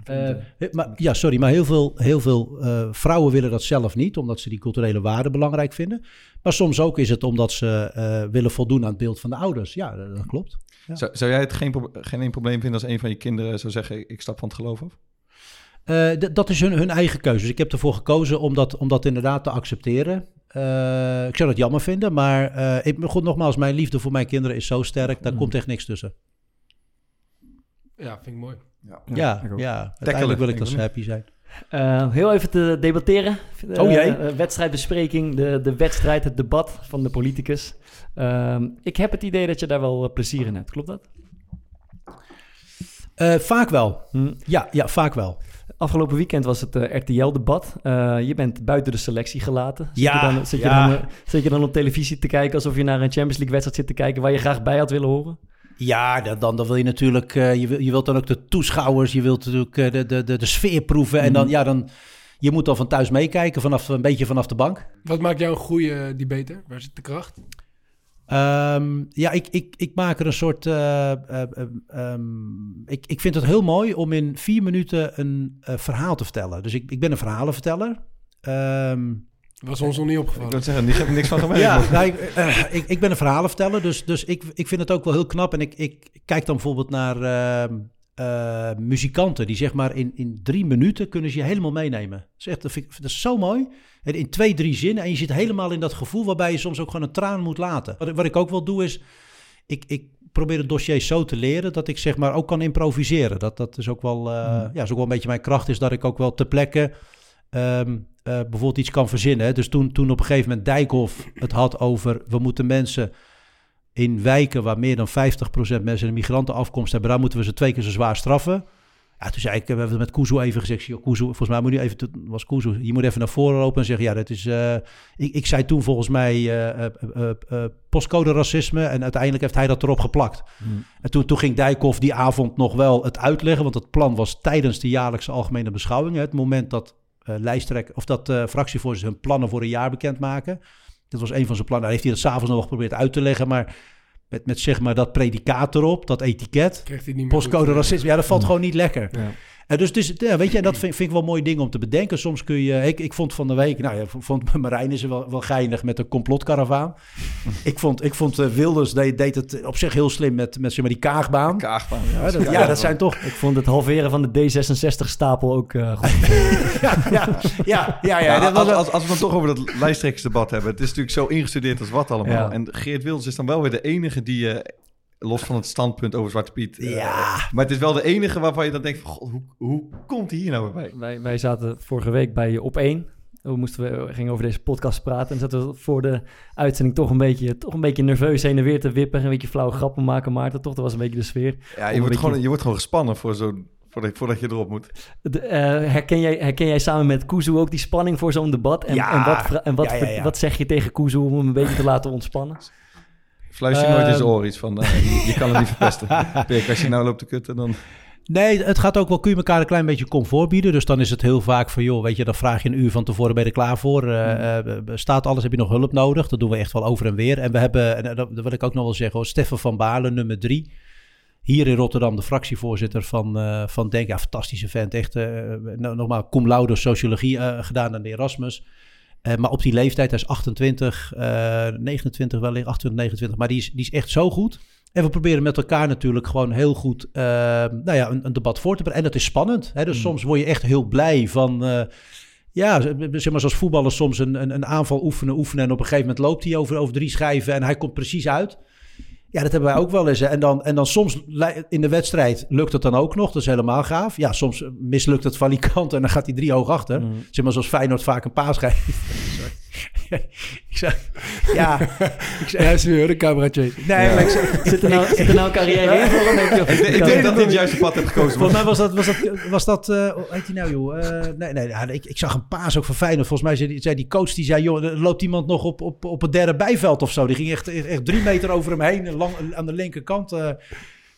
Eh, maar, ja, sorry, maar heel veel, heel veel eh, vrouwen willen dat zelf niet, omdat ze die culturele waarden belangrijk vinden. Maar soms ook is het omdat ze eh, willen voldoen aan het beeld van de ouders. Ja, dat, dat klopt. Ja. Zou, zou jij het geen, pro- geen één probleem vinden als een van je kinderen zou zeggen, ik stap van het geloof af? Eh, dat is hun, hun eigen keuze. Dus ik heb ervoor gekozen om dat, om dat inderdaad te accepteren. Eh, ik zou dat jammer vinden, maar eh, ik, goed, nogmaals, mijn liefde voor mijn kinderen is zo sterk, daar Mm. komt echt niks tussen. Ja, vind ik mooi. Ja, ook. ja, uiteindelijk wil ik denk happy zijn. Eh, heel even te debatteren. Eh, Oh, jee. eh, wedstrijdbespreking, de, de wedstrijd, het debat van de politicus. Ehm, ik heb het idee dat je daar wel plezier in hebt, klopt dat? Eh, vaak wel. Hm. Ja, ja, vaak wel. Afgelopen weekend was het eh, RTL-debat. je bent buiten de selectie gelaten. Zit, Ja, je dan, zit, ja. je dan, zit je dan op televisie te kijken alsof je naar een Champions League-wedstrijd zit te kijken waar je graag bij had willen horen? Ja, dan, dan, dan wil je natuurlijk, eh, je, wil, je wilt dan ook de toeschouwers, je wilt natuurlijk eh, de, de, de, de sfeer proeven. En dan, Mhm. ja, dan, je moet dan van thuis meekijken, vanaf, een beetje vanaf de bank. Wat maakt jou een goede debater? Waar zit de kracht? Ehm, ja, ik, ik, ik maak er een soort. eh, eh, eh, ehm, ik, ik vind het heel mooi om in vier minuten een eh, verhaal te vertellen. Dus ik, ik ben een verhalenverteller. Ehm, Was ons nog niet Ik opgevallen. wil zeggen, die heb ik niks van gemerkt. ja, nou, ik, eh, ik, ik ben een verhalenverteller, dus, dus ik, ik vind het ook wel heel knap. En ik, ik kijk dan bijvoorbeeld naar ehm, eh, muzikanten die zeg maar in, in drie minuten kunnen ze je helemaal meenemen. Dat is, echt, dat, vind ik, dat is zo mooi. En in twee, drie zinnen en je zit helemaal in dat gevoel waarbij je soms ook gewoon een traan moet laten. Wat, ik- wat ik ook wel doe is, ik, ik probeer het dossier zo te leren dat ik zeg maar ook kan improviseren. Dat, dat is ook wel, eh, ja, is ook wel een beetje mijn kracht is dat ik ook wel ter plekke ehm, eh, bijvoorbeeld iets kan verzinnen. hè. Dus toen, toen op een gegeven moment Dijkhoff het had over... we moeten mensen in wijken waar meer dan 50% mensen een migrantenafkomst hebben... daar moeten we ze twee keer zo zwaar straffen. Ja, toen zei ik, we hebben het met Kuzu even gezegd... joh, Kuzu, volgens mij moet je even, was Kuzu, je moet even naar voren lopen en zeggen... ja, dat is... eh, ik, ik zei toen volgens mij eh, postcode racisme... en uiteindelijk heeft hij dat erop geplakt. En toen, toen ging Dijkhoff die avond nog wel het uitleggen... want het plan was tijdens de jaarlijkse algemene beschouwing... hè, het moment dat eh lijsttrekker of dat eh fractievoorzitters hun plannen voor een jaar bekendmaken. Dat was een van zijn plannen. Daar heeft hij dat s'avonds nog geprobeerd uit te leggen. Maar met, met zeg maar dat predicaat erop, dat etiket. Postcode eh, racisme, ja, dat valt gewoon niet lekker. Ja. En dus, dus ja, weet je, en dat vind, vind ik wel mooie dingen om te bedenken. Soms kun je, ik, ik vond van de week, nou ja, vond [laughs] Marijn is wel, wel geinig met een complotkaravaan. [laughs] ik vond, ik vond eh, Wilders deed, deed het op zich heel slim met, met zeg maar die kaagbaan. Kaagbaan. Ja, dat, ja, dat zijn toch, Ik vond het halveren van de D66-stapel ook eh, goed. [laughs] ja, ja, ja, ja, ja, dat was als, als, als we het dan toch over dat lijsttrekkersdebat hebben. Het is natuurlijk zo ingestudeerd als wat allemaal. Ja. En Geert Wilders is dan wel weer de enige die, eh, los van het standpunt over Zwarte Piet... eh, Ja. Maar het is wel de enige waarvan je dan denkt van... God, hoe, hoe komt hij hier nou bij? wij, wij zaten vorige week bij Op 1. We, moesten, we gingen over deze podcast praten. En zaten we voor de uitzending toch een beetje, toch een beetje nerveus heen en weer te wippen. Een beetje flauwe grappen maken, Maarten. Toch, dat was een beetje de sfeer. Ja, je wordt, beetje- gewoon, je wordt gewoon gespannen voor zo'n... Voordat, voordat je erop moet. De, eh, herken, jij, herken jij samen met Kuzu ook die spanning voor zo'n debat? En, Ja. en, wat, en wat, Ja, ja, ja. wat zeg je tegen Kuzu om hem een beetje te laten ontspannen? Fluister je nooit in zijn Ehm. oor iets van... eh, je, je kan het niet verpesten. [laughs] Pik, als je nou loopt te kutten, dan... Nee, het gaat ook wel, kun je elkaar een klein beetje comfort bieden. Dus dan is het heel vaak van, joh, weet je, dan vraag je een uur van tevoren, ben je er klaar voor? Eh, eh, staat alles, heb je nog hulp nodig? Dat doen we echt wel over en weer. En we hebben, en dat, wil ik ook nog wel zeggen, hoor, Steffen van Balen, nummer drie. Hier in Rotterdam, de fractievoorzitter van, van Denk. Ja, fantastische vent. Echt, nou, nogmaals, cum laude sociologie gedaan aan de Erasmus. Eh, maar op die leeftijd, hij is 28, eh 29 wellicht, 28, 29. Maar die is, die is echt zo goed. En we proberen met elkaar natuurlijk gewoon heel goed eh, nou ja, een, een debat voor te bereiden. En dat is spannend. Hè? Dus soms word je echt heel blij van... eh, ja, zeg maar zoals voetballers soms een, een, een aanval oefenen, oefenen... en op een gegeven moment loopt hij over, over drie schijven... en hij komt precies uit. Ja, dat hebben wij ook wel eens. hè. En dan, en dan soms in de wedstrijd lukt het dan ook nog. Dat is helemaal gaaf. Ja, soms mislukt het valikant en dan gaat hij drie hoog achter. Zeg maar zoals Feyenoord vaak een paas geeft. [laughs] Ik zeg, ja, ik Ja, is weer de cabaretier. nee, maar ik zeg, Zit er nou, zit er nou een carrière in voor hem? Denk je, Ik, ik denk dat dit het juiste pad hebt gekozen. Volgens mij was dat, was dat, was dat eh, hoe heet hij nou joh? Eh, nee, nee, ja, ik, ik zag een paas ook van Feyenoord. Volgens mij zei die, zei die coach, die zei, joh, er loopt iemand nog op, op, op het derde bijveld of zo. Die ging echt, echt, echt drie meter over hem heen, lang, aan de linkerkant. eh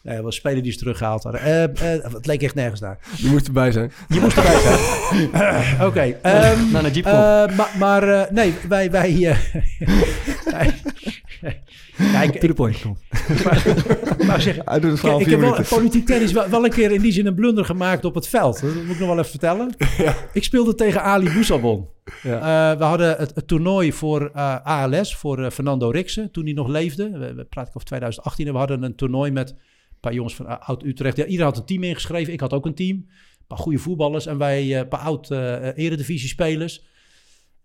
nee, was een speler die is teruggehaald hadden. Eh, eh, het leek echt nergens naar. Je moest erbij zijn. Je moest erbij zijn. Eh, [laughs] Oké. ehm, naar een jeep eh, maar maar eh, nee, wij... wij eh, [laughs] ik, To the point, maar zeg, Hij doet het verhaal ik heb wel, politiek tennis wel, wel een keer in die zin een blunder gemaakt op het veld. Dat moet ik nog wel even vertellen. [laughs] Ik speelde tegen Ali Boussabon. Ja. Eh, we hadden het, het toernooi voor eh, ALS, voor eh, Fernando Rixen, toen hij nog leefde. We, we praten over 2018 en we hadden een toernooi met paar jongens van uh, Oud-Utrecht. Ja, iedereen had een team ingeschreven. Ik had ook een team. Een paar goede voetballers en wij eh, een paar oud-eredivisie-spelers.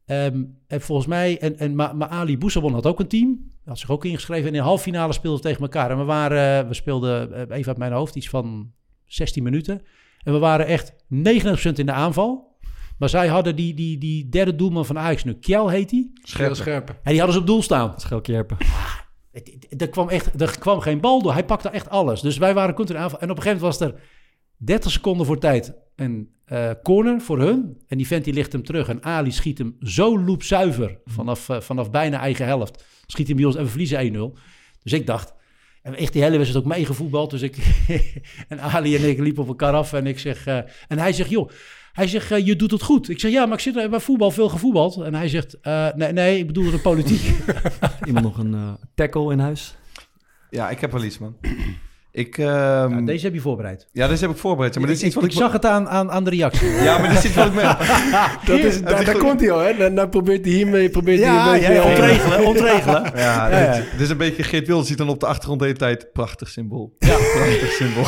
Ehm, en volgens mij, en, en maar, maar Ali Boussabon had ook een team. Had zich ook ingeschreven. En in de halve finale speelden we tegen elkaar. En we waren, we speelden, eh, even uit mijn hoofd, iets van 16 minuten. En we waren echt 99% in de aanval. Maar zij hadden die, die, die derde doelman van Ajax nu. Kjell heet hij. Heel scherpe. En die hadden ze op doel staan. Schelkjerpen. Er kwam, echt, er kwam geen bal door. Hij pakte echt alles. Dus wij waren continu in aanval. En op een gegeven moment was er 30 seconden voor tijd een eh, corner voor hun. En die vent die ligt hem terug. En Ali schiet hem zo loopzuiver vanaf, eh, vanaf bijna eigen helft. Schiet hem bij ons en we verliezen 1-0. Dus ik dacht... En echt die hele wedstrijd ook meegevoetbald. Dus ik... [laughs] en Ali en ik liepen op elkaar af. En ik zeg... eh, en hij zegt, joh... Hij zegt, eh, je doet het goed. Ik zeg, ja, maar ik zit er bij voetbal veel gevoetbald. En hij zegt, eh, nee, nee, ik bedoel de politiek. [laughs] Iemand nog een eh, tackle in huis? Ja, ik heb wel iets, man. Ik, ehm, Ja, deze heb je voorbereid. ja, deze heb ik voorbereid. Maar dit is ik, iets wat ik ik... zag het aan, aan, aan de reactie. [laughs] Ja, maar dit is iets wat ik... Me... [laughs] [laughs] Dat is, daar, daar komt hij al, hè? Dan, dan probeert hij hiermee probeert hij Ja, een beetje... ja, ontregelen, ontregelen. Ja, Ja, dit, ja. dit is een beetje... Geert Wilders ziet dan op de achtergrond de hele tijd... Prachtig symbool. Ja. Prachtig symbool.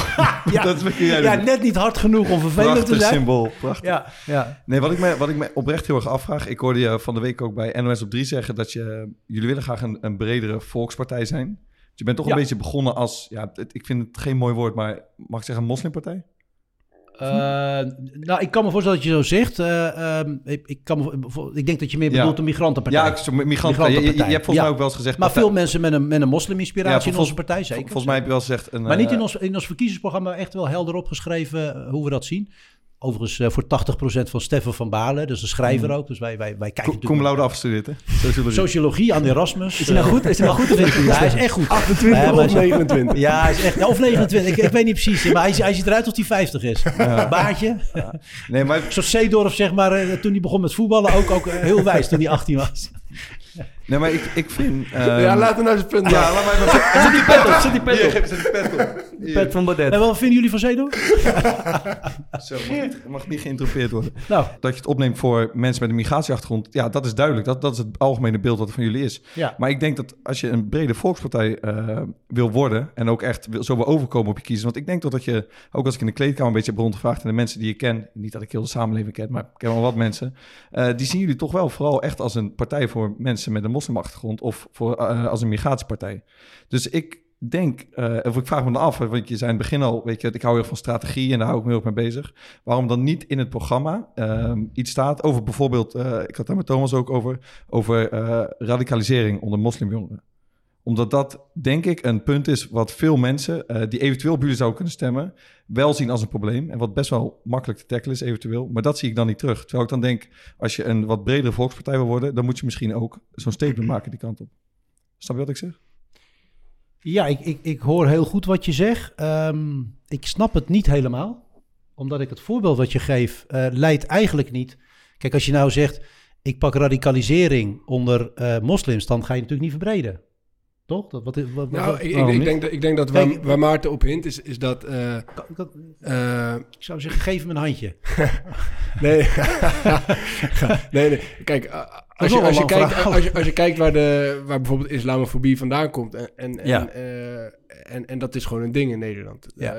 Ja. Dat is jij Ja, net niet hard genoeg om vervelend te Prachtig zijn. symbool. Prachtig. Ja, ja. Nee, wat ik, me, wat ik me oprecht heel erg afvraag... Ik hoorde je van de week ook bij NOS op 3 zeggen... dat je, jullie willen graag een, een bredere volkspartij zijn. Dus je bent toch Ja. een beetje begonnen als... Ja, het- ik vind het geen mooi woord, maar mag ik zeggen een moslimpartij? Eh, nou, ik kan me voorstellen dat je zo zegt. Eh, ehm, ik, ik, kan me, ik denk dat je meer Ja. bedoelt een migrantenpartij. Ja, migranten. Je, je, je hebt volgens Ja. mij ook wel eens gezegd... maar veel mensen met een, met een mosliminspiratie Ja, in onze partij, zeker. Volgens mij heb je wel gezegd... Een, Maar niet eh, in ons, in ons verkiezingsprogramma echt wel helder opgeschreven hoe we dat zien. Overigens eh, voor 80% van Steffen van Balen, dus een schrijver ook. Dus wij, wij, wij kijken natuurlijk laude afgestudeerd, hè? Sociologie. Sociologie aan de Erasmus. Is hij nou goed? Is hij nou goed of Ja, hij is echt goed. 28 Ja, maar of hij is- 29. Ja, hij is echt, of 29, ik, ik weet niet precies. Maar hij, hij ziet eruit alsof hij 50 is. Baardje. Nee, maar Zoals Seedorf, zeg maar, eh, toen hij begon met voetballen, ook, ook heel wijs toen hij 18 was. Nee, maar ik, ik vind... ja, ehm, laten we nou zijn punt Ja, laat mij maar... Zet die pet op, zet die pet Hier, op. geef- zet die pet op. Hier. Pet van Baudet. En wat vinden jullie van Zedo? [laughs] Zo, mag niet, mag niet geïnterrupeerd worden. Nou, Dat je het opneemt voor mensen met een migratieachtergrond, ja, dat is duidelijk. Dat, dat is het algemene beeld wat er van jullie is. ja. Maar ik denk dat als je een brede volkspartij eh, wil worden en ook echt wil, zo wil overkomen op je kiezen, want ik denk dat, dat je, ook als ik in de kleedkamer een beetje heb rondgevraagd en de mensen die je ken, niet dat ik heel de samenleving ken, maar ik ken wel wat mensen, eh, die zien jullie toch wel vooral echt als een partij voor mensen met een moslimachtergrond of voor, eh, als een migratiepartij. Dus ik denk, eh, of ik vraag me dan af, want je zei in het begin al, weet je, ik hou heel van strategie en daar hou ik me erg mee bezig. Waarom dan niet in het programma ehm, iets staat over bijvoorbeeld, eh, ik had daar met Thomas ook over, over radicalisering onder moslimjongeren? Omdat dat, denk ik, een punt is wat veel mensen eh, die eventueel op jullie zouden kunnen stemmen, wel zien als een probleem. En wat best wel makkelijk te tackelen is eventueel. Maar dat zie ik dan niet terug. Terwijl ik dan denk, als je een wat bredere volkspartij wil worden, dan moet je misschien ook zo'n statement maken die kant op. Snap je wat ik zeg? Ja, ik, ik, ik hoor heel goed wat je zegt. Ehm, ik snap het niet helemaal. Omdat ik het voorbeeld wat je geeft, eh, leidt eigenlijk niet. Kijk, als je nou zegt, ik pak radicalisering onder eh, moslims, dan ga je natuurlijk niet verbreden. Toch? Dat, wat, wat, Nou, wat- ik, ik, denk dat, ik denk dat Kijk, waar, waar Maarten op hint is, is dat... eh, kan- kan- eh, ik zou zeggen, geef hem een handje. [laughs] Nee. [laughs] nee, nee. Kijk, als je, als, je kijkt, als, je, als je kijkt waar, de, waar bijvoorbeeld islamofobie vandaan komt... en, en, en, Ja. eh, en, en dat is gewoon een ding in Nederland... Ja.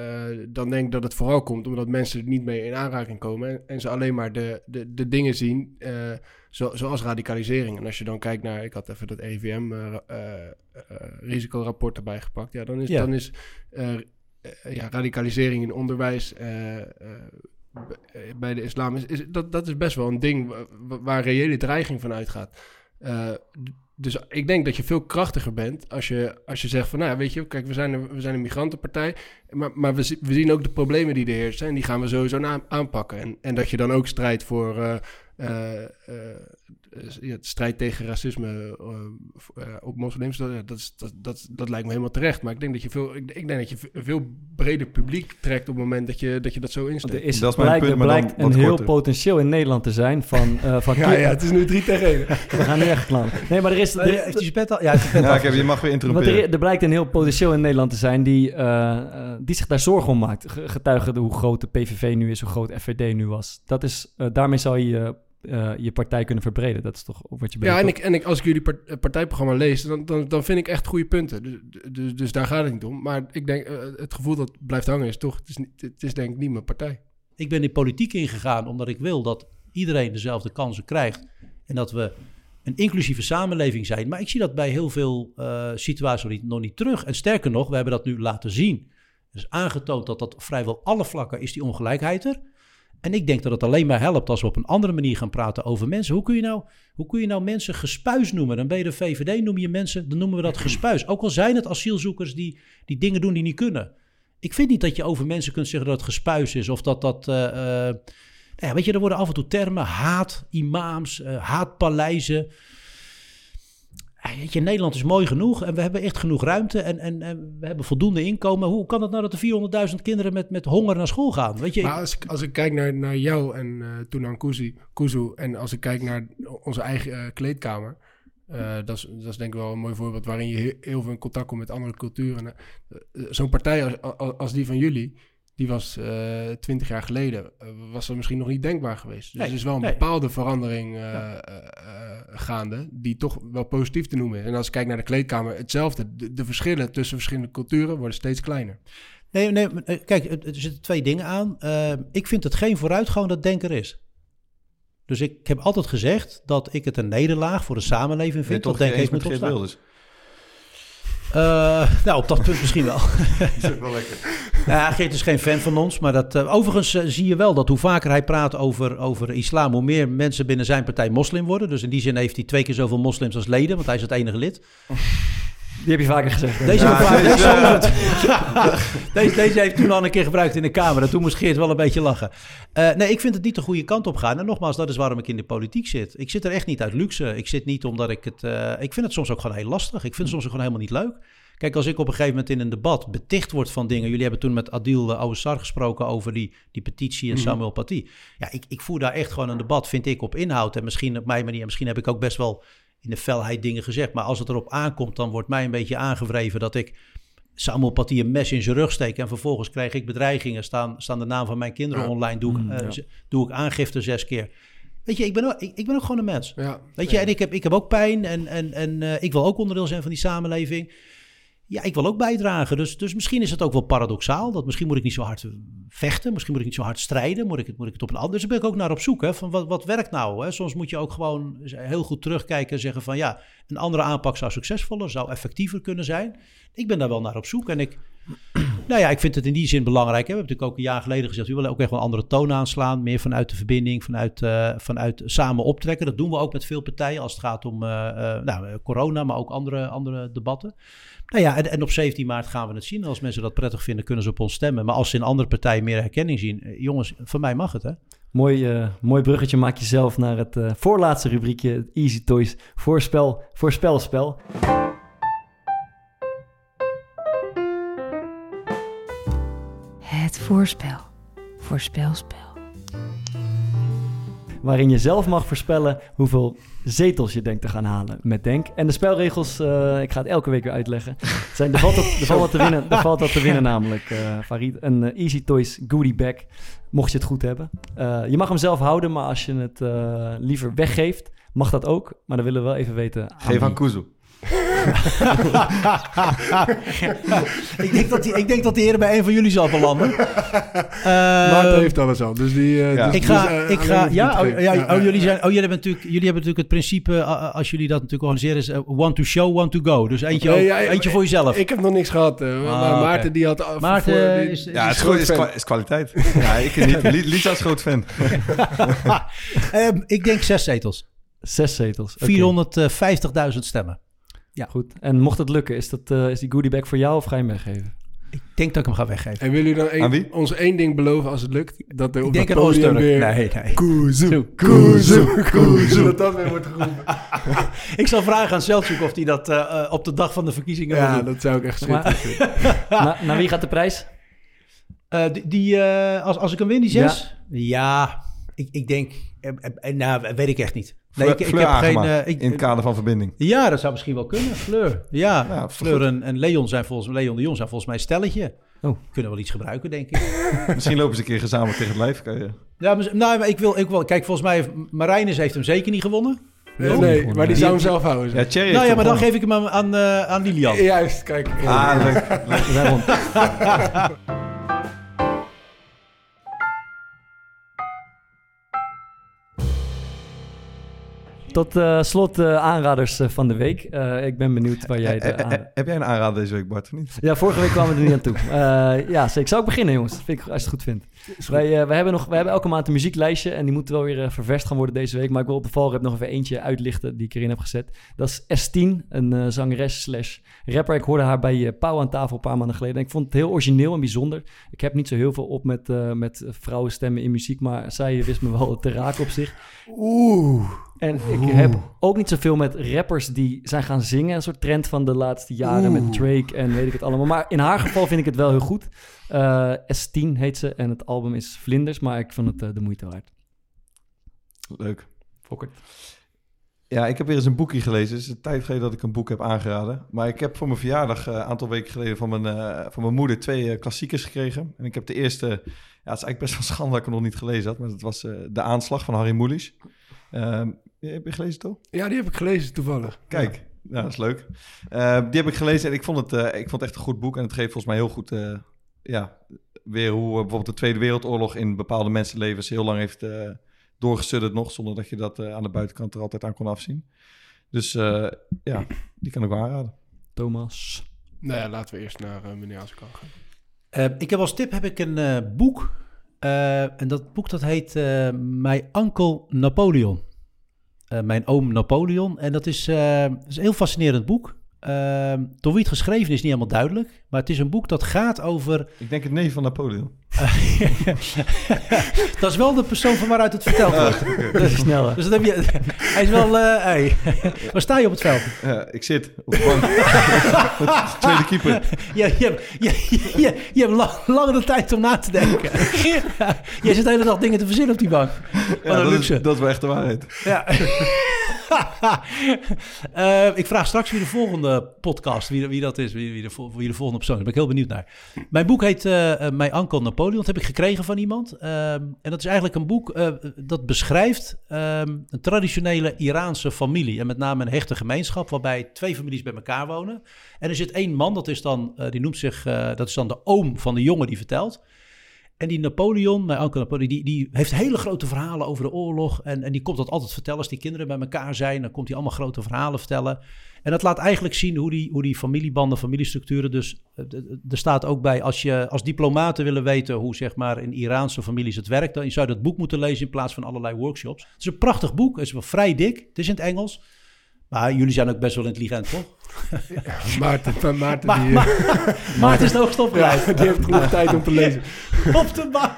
dan denk ik dat het vooral komt omdat mensen er niet mee in aanraking komen... en, en ze alleen maar de, de, de dingen zien, zo, zoals radicalisering. En als je dan kijkt naar... Ik had even dat EVM-risicorapport erbij gepakt. Ja, dan is, Ja. dan is eh, eh, ja, radicalisering in onderwijs... eh, eh, eh, bij de islam is, is dat, dat is best wel een ding wa- wa- waar reële dreiging van uitgaat. Eh, dus ik denk dat je veel krachtiger bent als je, als je zegt van, nou weet je, kijk, we zijn een, we zijn een migrantenpartij, maar, maar we, we zien ook de problemen die er heersen en die gaan we sowieso na- aanpakken. En, en dat je dan ook strijdt voor eh, eh, eh, ja, het strijd tegen racisme eh, eh, op moslims, dat, dat, is, dat, dat, dat lijkt me helemaal terecht. Maar ik denk dat je veel, ik, ik denk dat je een veel breder publiek trekt op het moment dat je dat, je dat zo Want insteekt. er is, Dat is mijn blijkt, punt, er blijkt een heel korter. potentieel in Nederland te zijn van... eh [laughs] van Ja, ja, het is nu drie tegen één. [laughs] We gaan nu echt klaar. Nee, maar er is... Eh, er- Heeft zijn pet al? Ja, heb, je mag weer Want interrumperen. er, er blijkt een heel potentieel in Nederland te zijn die, eh, eh, die zich daar zorgen om maakt. Ge- Getuige de hoe groot de PVV nu is, hoe groot FVD nu was. Dat is, eh, daarmee zou je je, eh, je partij kunnen verbreden. Dat is toch wat je Ja, en, ik, en ik, als ik jullie part- eh, partijprogramma lees, dan, dan, dan vind ik echt goede punten. Dus, dus, dus daar gaat het niet om. Maar ik denk, eh, het gevoel dat blijft hangen is toch, het is, niet, het is denk ik niet mijn partij. Ik ben in politiek ingegaan omdat ik wil dat iedereen dezelfde kansen krijgt. En dat we een inclusieve samenleving zijn. Maar ik zie dat bij heel veel eh, situaties nog niet, nog niet terug. En sterker nog, we hebben dat nu laten zien. Dus aangetoond dat dat vrijwel alle vlakken is die ongelijkheid er. En ik denk dat het alleen maar helpt als we op een andere manier gaan praten over mensen. Hoe kun je nou, hoe kun je nou mensen gespuis noemen? Dan ben je de VVD, noem je mensen, dan noemen we dat gespuis. Ook al zijn het asielzoekers die, die dingen doen die niet kunnen. Ik vind niet dat je over mensen kunt zeggen dat het gespuis is of dat dat. eh, eh, nou ja, weet je, er worden af en toe termen: haat, imams, eh, haatpaleizen. Je, Nederland is mooi genoeg en we hebben echt genoeg ruimte en, en, en we hebben voldoende inkomen. Hoe kan het nou dat er 400.000 kinderen met, met honger naar school gaan? Weet je, Maar als ik, als ik kijk naar, naar jou en uh, Tunan Kuzu, Kuzu en als ik kijk naar onze eigen uh, kleedkamer, uh, dat, is, denk ik wel een mooi voorbeeld waarin je heel, veel in contact komt met andere culturen. Zo'n partij als, als, die van jullie, die was uh, twintig jaar geleden, uh, was er misschien nog niet denkbaar geweest. Dus Nee, er is wel een nee. bepaalde verandering uh, Ja. gaande, die toch wel positief te noemen is. En als ik kijk naar de kleedkamer, hetzelfde. De, de verschillen tussen verschillende culturen worden steeds kleiner. Nee, nee, eh, kijk, er zitten twee dingen aan. Uh, ik vind het geen vooruitgang dat denker is. Dus ik heb altijd gezegd dat ik het een nederlaag voor de samenleving vind. dat denken eens heeft met. Wilders. Uh, nou, op dat punt misschien wel. Dat [laughs] is wel lekker. Ja, Geert is geen fan van ons, maar dat, uh, overigens uh, zie je wel dat hoe vaker hij praat over, over islam, hoe meer mensen binnen zijn partij moslim worden. Dus in die zin heeft hij twee keer zoveel moslims als leden, want hij is het enige lid. Die heb je vaker gezegd. Deze, Ja, ja, deze- deze, [laughs] deze, deze heeft toen al een keer gebruikt in de Kamer. En toen moest Geert wel een beetje lachen. Uh, nee, ik vind het niet de goede kant op gaan. En nogmaals, dat is waarom ik in de politiek zit. Ik zit er echt niet uit luxe. Ik zit niet omdat ik het... Uh, ik vind het soms ook gewoon heel lastig. Ik vind het soms ook gewoon helemaal niet leuk. Kijk, als ik op een gegeven moment in een debat beticht word van dingen. Jullie hebben toen met Adil uh, Ouassar gesproken over die, die petitie en Mhm. Samuel Paty. Ja, ik, ik voer daar echt gewoon een debat, vind ik, op inhoud. En misschien op mijn manier, misschien heb ik ook best wel in de felheid dingen gezegd. Maar als het erop aankomt, dan wordt mij een beetje aangevreven dat ik Samuel Paty een mes in zijn rug steek. En vervolgens krijg ik bedreigingen. Staan, staan de naam van mijn kinderen Ja. online. Doe, ik, Mm, eh, ja. doe ik aangifte zes keer. Weet je, ik ben ook, ik, ik ben ook gewoon een mens. Ja. Weet je, en ik heb, ik heb ook pijn en, en, en eh, ik wil ook onderdeel zijn van die samenleving. Ja, ik wil ook bijdragen. Dus, dus misschien is het ook wel paradoxaal. Dat misschien moet ik niet zo hard vechten. Misschien moet ik niet zo hard strijden. Moet ik het, moet ik het op een ander... Dus daar ben ik ook naar op zoek. Hè, van wat, wat werkt nou? Hè? Soms moet je ook gewoon heel goed terugkijken en zeggen van... ja, een andere aanpak zou succesvoller, zou effectiever kunnen zijn. Ik ben daar wel naar op zoek. En ik... [clears throat] Nou ja, ik vind het in die zin belangrijk. Hè. We hebben natuurlijk ook een jaar geleden gezegd... we willen ook echt wel een andere toon aanslaan. Meer vanuit de verbinding, vanuit, eh, vanuit samen optrekken. Dat doen we ook met veel partijen als het gaat om eh, eh, nou, eh, corona... maar ook andere, andere debatten. Nou ja, en, en op 17 maart gaan we het zien. Als mensen dat prettig vinden, kunnen ze op ons stemmen. Maar als ze in andere partijen meer herkenning zien... eh, jongens, van mij mag het, hè? Mooi, eh, mooi bruggetje maak je zelf naar het eh, voorlaatste rubriekje, het Easy Toys voorspel, voorspelspel. Het voorspel. Voorspelspel. Waarin je zelf mag voorspellen hoeveel zetels je denkt te gaan halen met Denk. En de spelregels, eh, ik ga het elke week weer uitleggen. Zijn, er, valt wat, er, valt wat te winnen, er valt wat te winnen namelijk, eh Farid. Een eh, Easy Toys goodie bag, mocht je het goed hebben. Je mag hem zelf houden, maar als je het liever weggeeft, mag dat ook. Maar dan willen we wel even weten Geef aan. Kuzu. Ik, denk dat die, ik denk dat de heren bij een van jullie zal belanden. [laughs] Maarten heeft alles al, dus die... eh, Ja. dus- Ik ga, dus, eh, ik ga, ja, oh, ja, Ja, oh, jullie, zijn, oh, jullie, hebben natuurlijk, jullie hebben natuurlijk het principe, uh, uh, als jullie dat natuurlijk organiseren, is uh, one to show, one to go. Dus eentje, Nee, ook- ja, eentje voor jezelf. Ik heb nog niks gehad. eh, maar Ah. Maarten die had... af- Maarten voor- die- is- Ja, het is, groot is, fan. kwa- is kwaliteit. [laughs] ja, ik niet. Li- Lisa is groot fan. [laughs] Ehm, ik denk zes zetels. Zes zetels. Oké. 450.000 stemmen. Ja. Goed. En mocht het lukken, is, dat, eh, is die goodie bag voor jou of ga je hem weggeven? Ik denk dat ik hem ga weggeven. En willen jullie dan wie? ons één ding beloven als het lukt? Dat er op Ik denk dat een weer... Nee, nee. Kuzu, kuzu, kuzu. Dat dat weer wordt geroepen. [laughs] Ik zal vragen aan Selçuk of hij dat eh, eh, op de dag van de verkiezingen wil Ja, dat zou ik echt Maar- schitterend vinden. [laughs] Na, naar wie gaat de prijs? Eh, die, die, eh, als, als ik hem win, die zes? Ja, ik, ik denk... eh, eh, nou, weet ik echt niet. Nee, ik, ik Fleur heb geen... Eh, ik, in het kader van verbinding. Ja, dat zou misschien wel kunnen. Fleur. Ja, Ja, Fleur en, en Leon zijn volgens Leon de Jong zijn volgens mij een stelletje. Oh. Kunnen wel iets gebruiken, denk ik. [laughs] Misschien lopen ze een keer gezamenlijk tegen het lijf. Kan je... ja, maar, nou, maar ik wil, ik wil... Kijk, volgens mij heeft Marijnis heeft hem zeker niet gewonnen. Nee, nee, maar die zou hem zelf houden. Ja. Thierry nou ja, maar dan geef ik hem aan, aan, eh, aan Lilian. Juist, kijk. Ah, leuk. [laughs] We [laughs] Tot eh, slot eh, aanraders eh, van de week. Eh, ik ben benieuwd waar jij de aan- Heb jij een aanrader deze week, Bart, of niet? Ja, vorige week kwamen we er niet aan toe. [laughs] Eh, ja, zeker. Zou ik beginnen, jongens? Vind ik, als je het goed vindt. Wij, eh, wij, hebben nog, wij hebben elke maand een muzieklijstje en die moet wel weer ververst gaan worden deze week. Maar ik wil op de valreep nog even eentje uitlichten die ik erin heb gezet. Dat is S10, een zangeres slash rapper. Ik hoorde haar bij uh, Pauw aan tafel een paar maanden geleden. En ik vond het heel origineel en bijzonder. Ik heb niet zo heel veel op met, eh, met vrouwenstemmen in muziek, maar zij wist me wel te raken op zich. Oeh. En ik heb ook niet zoveel met rappers die zijn gaan zingen. Een soort trend van de laatste jaren met Drake en weet ik het allemaal. Maar in haar geval vind ik het wel heel goed. Eh, S10 heet ze en het album is Vlinders, maar ik vond het eh, de moeite waard. Leuk. Fokker. Ja, ik heb weer eens een boekje gelezen. Het is een tijd geleden dat ik een boek heb aangeraden. Maar ik heb voor mijn verjaardag eh, een aantal weken geleden van mijn, eh, van mijn moeder twee eh, klassiekers gekregen. En ik heb de eerste, ja, het is eigenlijk best wel [laughs] schande dat ik hem nog niet gelezen had. Maar dat was eh, De Aanslag van Harry Mulisch. Ehm, heb je gelezen toch? Ja, die heb ik gelezen toevallig. Kijk, ja. dat is leuk. Eh, die heb ik gelezen en ik vond, het, eh, ik vond het echt een goed boek. En het geeft volgens mij heel goed, eh, ja, weer hoe bijvoorbeeld de Tweede Wereldoorlog in bepaalde mensenlevens heel lang heeft uh, doorgesudderd nog, zonder dat je dat uh, aan de buitenkant er altijd aan kon afzien. Dus uh, ja, die kan ik wel aanraden. Thomas. Nou ja, laten we eerst naar uh, meneer Azekan gaan. Uh, ik heb als tip heb ik een uh, boek. Uh, en dat boek dat heet uh, My Uncle Napoleon. Uh, mijn oom Napoleon. En dat is, uh, is een heel fascinerend boek. Ehm, door wie het geschreven is, niet helemaal duidelijk. Maar het is een boek dat gaat over... [laughs] Ik denk het neef van Napoleon. [laughs] dat is wel de persoon van waaruit het verteld wordt. Ah, is sneller. Dus dat heb je, hij is wel... eh, hey. [laughs] Waar sta je op het veld? Ja, ik zit op de bank. Tweede keeper. Ja, je, hebt, je, je, je, je hebt lang, langer de tijd om na te denken. je zit de hele dag dingen te verzinnen op die bank. Wat Ja, een dat, luxe. is, dat is wel echt de waarheid. Ja. Eh, ik vraag straks wie de volgende podcast, wie, dat is, wie, wie, de, volgende persoon is. Daar ben ik heel benieuwd naar. Mijn boek heet eh, eh, Mijn Uncle Napoleon. Dat heb ik gekregen van iemand. Ehm, en dat is eigenlijk een boek eh, dat beschrijft ehm, een traditionele Iraanse familie. En met name een hechte gemeenschap, waarbij twee families bij elkaar wonen. En er zit één man, dat is dan, die noemt zich, dat is dan de oom van de jongen die vertelt. En die Napoleon, mijn onkel Napoleon, die, die heeft hele grote verhalen over de oorlog. En, en die komt dat altijd vertellen als die kinderen bij elkaar zijn. Dan komt hij allemaal grote verhalen vertellen. En dat laat eigenlijk zien hoe die, hoe die familiebanden, familiestructuren. Dus eh, er staat ook bij, als je als diplomaten willen weten hoe zeg maar in Iraanse families het werkt. Dan zou je dat boek moeten lezen in plaats van allerlei workshops. Het is een prachtig boek. Het is wel vrij dik. Het is in het Engels. Maar jullie zijn ook best wel intelligent, toch? Maarten, Maarten, Maar, die, maar, [laughs] Maarten is de hoogst opgeleid. Ja, die heeft genoeg tijd om te lezen. [laughs] Op de bank.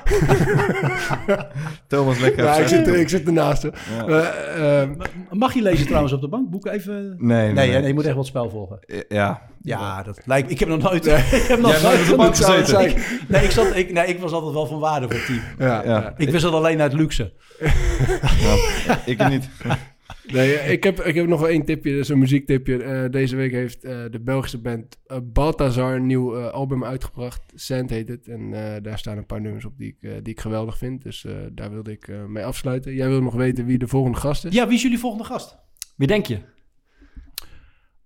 [laughs] Thomas lekker. Ja, ik, zit, ik zit ernaast. hoor. Ja. Eh, eh, Mag je lezen trouwens op de bank? Boeken even... Nee, nee, je moet echt wel het spel volgen. Ja. Ja, dat lijkt Ik heb nog nooit... ik heb nog nooit op de bank gezeten. Ik- nee, ik zat, ik, nee, ik was altijd wel van waarde voor het team. ja, Ja. ja. Ik wist het alleen uit luxe. Ja, ik niet. Nee, ik heb, ik heb nog wel één tipje, dat is een muziektipje. Eh, deze week heeft eh, de Belgische band uh, Balthazar een nieuw eh, album uitgebracht. Sand heet het. En eh, daar staan een paar nummers op die ik, eh, die ik geweldig vind. Dus eh, daar wilde ik eh, mee afsluiten. Jij wil nog weten wie de volgende gast is? Ja, wie is jullie volgende gast? Wie denk je?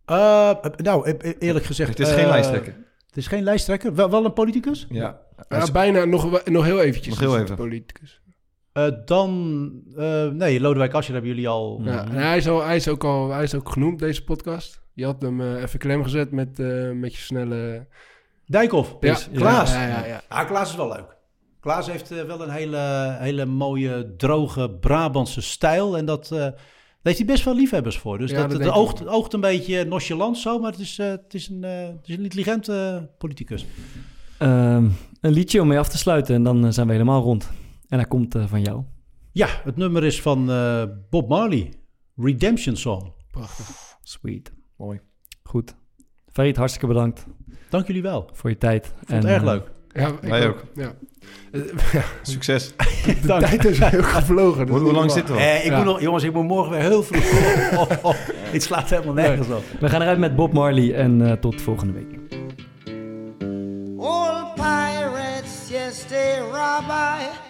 Eh, nou, eerlijk gezegd... Het is eh, geen lijsttrekker. Het is geen lijsttrekker. Wel, wel een politicus? Ja. Ja, bijna nog, nog heel eventjes. Nog heel even. Politicus. Eh, dan... eh, nee, Lodewijk Asscher hebben jullie al... Ja, en hij, is al, hij, is ook al, hij is ook genoemd, deze podcast. Je had hem eh, even klem gezet met, eh, met je snelle... Dijkhoff. Ja, Is- Klaas. Ja, ja, ja. Ah, Klaas is wel leuk. Klaas heeft wel een hele, hele mooie, droge Brabantse stijl. En dat, eh, daar heeft hij best wel liefhebbers voor. Dus Ja, dat, oogt, oogt een beetje nonchalant zo, maar het is, eh, het is, een, eh, het is een intelligente politicus. Ehm, een liedje om mee af te sluiten en dan zijn we helemaal rond. En hij komt eh, van jou. Ja, het nummer is van eh, Bob Marley. Redemption Song. Prachtig. Sweet. Mooi. Goed. Farid, hartstikke bedankt Dank jullie wel. voor je tijd. Ik vond het erg eh, leuk. Ja, ik Wij ook. Ja. [laughs] Ja, Succes. [laughs] de tijd is heel gevlogen. dat Hoe, hoe lang zitten we? Eh, ik Ja. moet nog, jongens, ik moet morgen weer heel vroeg. Oh, oh, oh. Het slaat helemaal nergens op. We gaan eruit met Bob Marley en eh, tot volgende week. All pirates, yes, they rob I.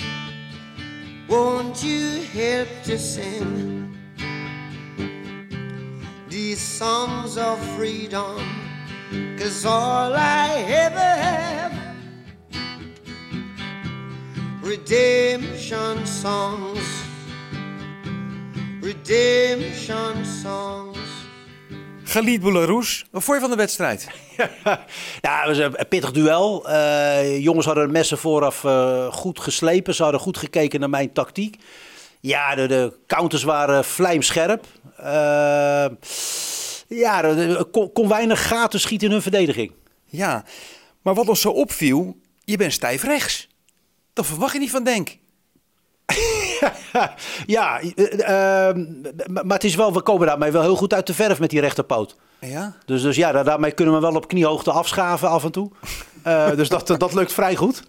Won't you help to sing these songs of freedom? Cause all I ever have, redemption songs, redemption songs. Wat vond je van de wedstrijd? [laughs] Ja, het was een pittig duel. Eh, jongens hadden de messen vooraf eh, goed geslepen. Ze hadden goed gekeken naar mijn tactiek. Ja, de, counters waren vlijmscherp. Eh, ja, er kon, kon weinig gaten schieten in hun verdediging. Ja, maar wat ons zo opviel, je bent stijf rechts. Dat verwacht je niet van Denk. [laughs] ja, eh, eh, maar het is wel, we komen daarmee wel heel goed uit de verf met die rechterpoot. Ja? Dus, dus ja, daar- daarmee kunnen we wel op kniehoogte afschaven af en toe. [laughs] Eh, dus dat, dat lukt vrij goed.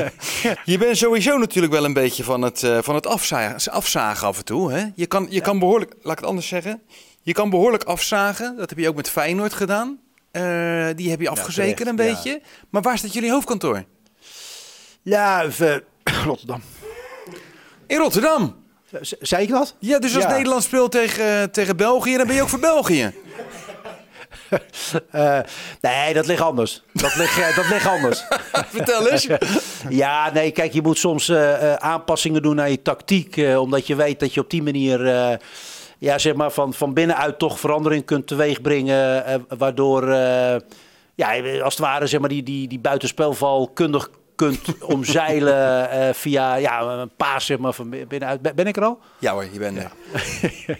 [laughs] Je bent sowieso natuurlijk wel een beetje van het, eh, van het afzagen, afzagen af en toe. Hè? Je, kan, je kan behoorlijk, laat ik het anders zeggen. Je kan behoorlijk afzagen. Dat heb je ook met Feyenoord gedaan. Eh, die heb je afgezeken een beetje. Maar waar staat jullie hoofdkantoor? Ja, even- [coughs] Rotterdam. In Rotterdam. Z- Zei ik dat? Ja, dus als Ja. Nederland speelt tegen, tegen België, dan ben je ook voor België. [laughs] Eh, nee, dat ligt anders. Dat ligt, eh, dat ligt anders. [laughs] Vertel eens. [laughs] ja, nee, kijk, je moet soms eh, aanpassingen doen aan je tactiek. eh, omdat je weet dat je op die manier ja, zeg maar van, van binnenuit toch verandering kunt teweegbrengen. waardoor, ja, als het ware, zeg maar, die, die, die buitenspelval kundig kunt omzeilen eh, via ja, een paas zeg maar, van binnenuit. Ben ben ik er al? Ja hoor, je bent er. [laughs]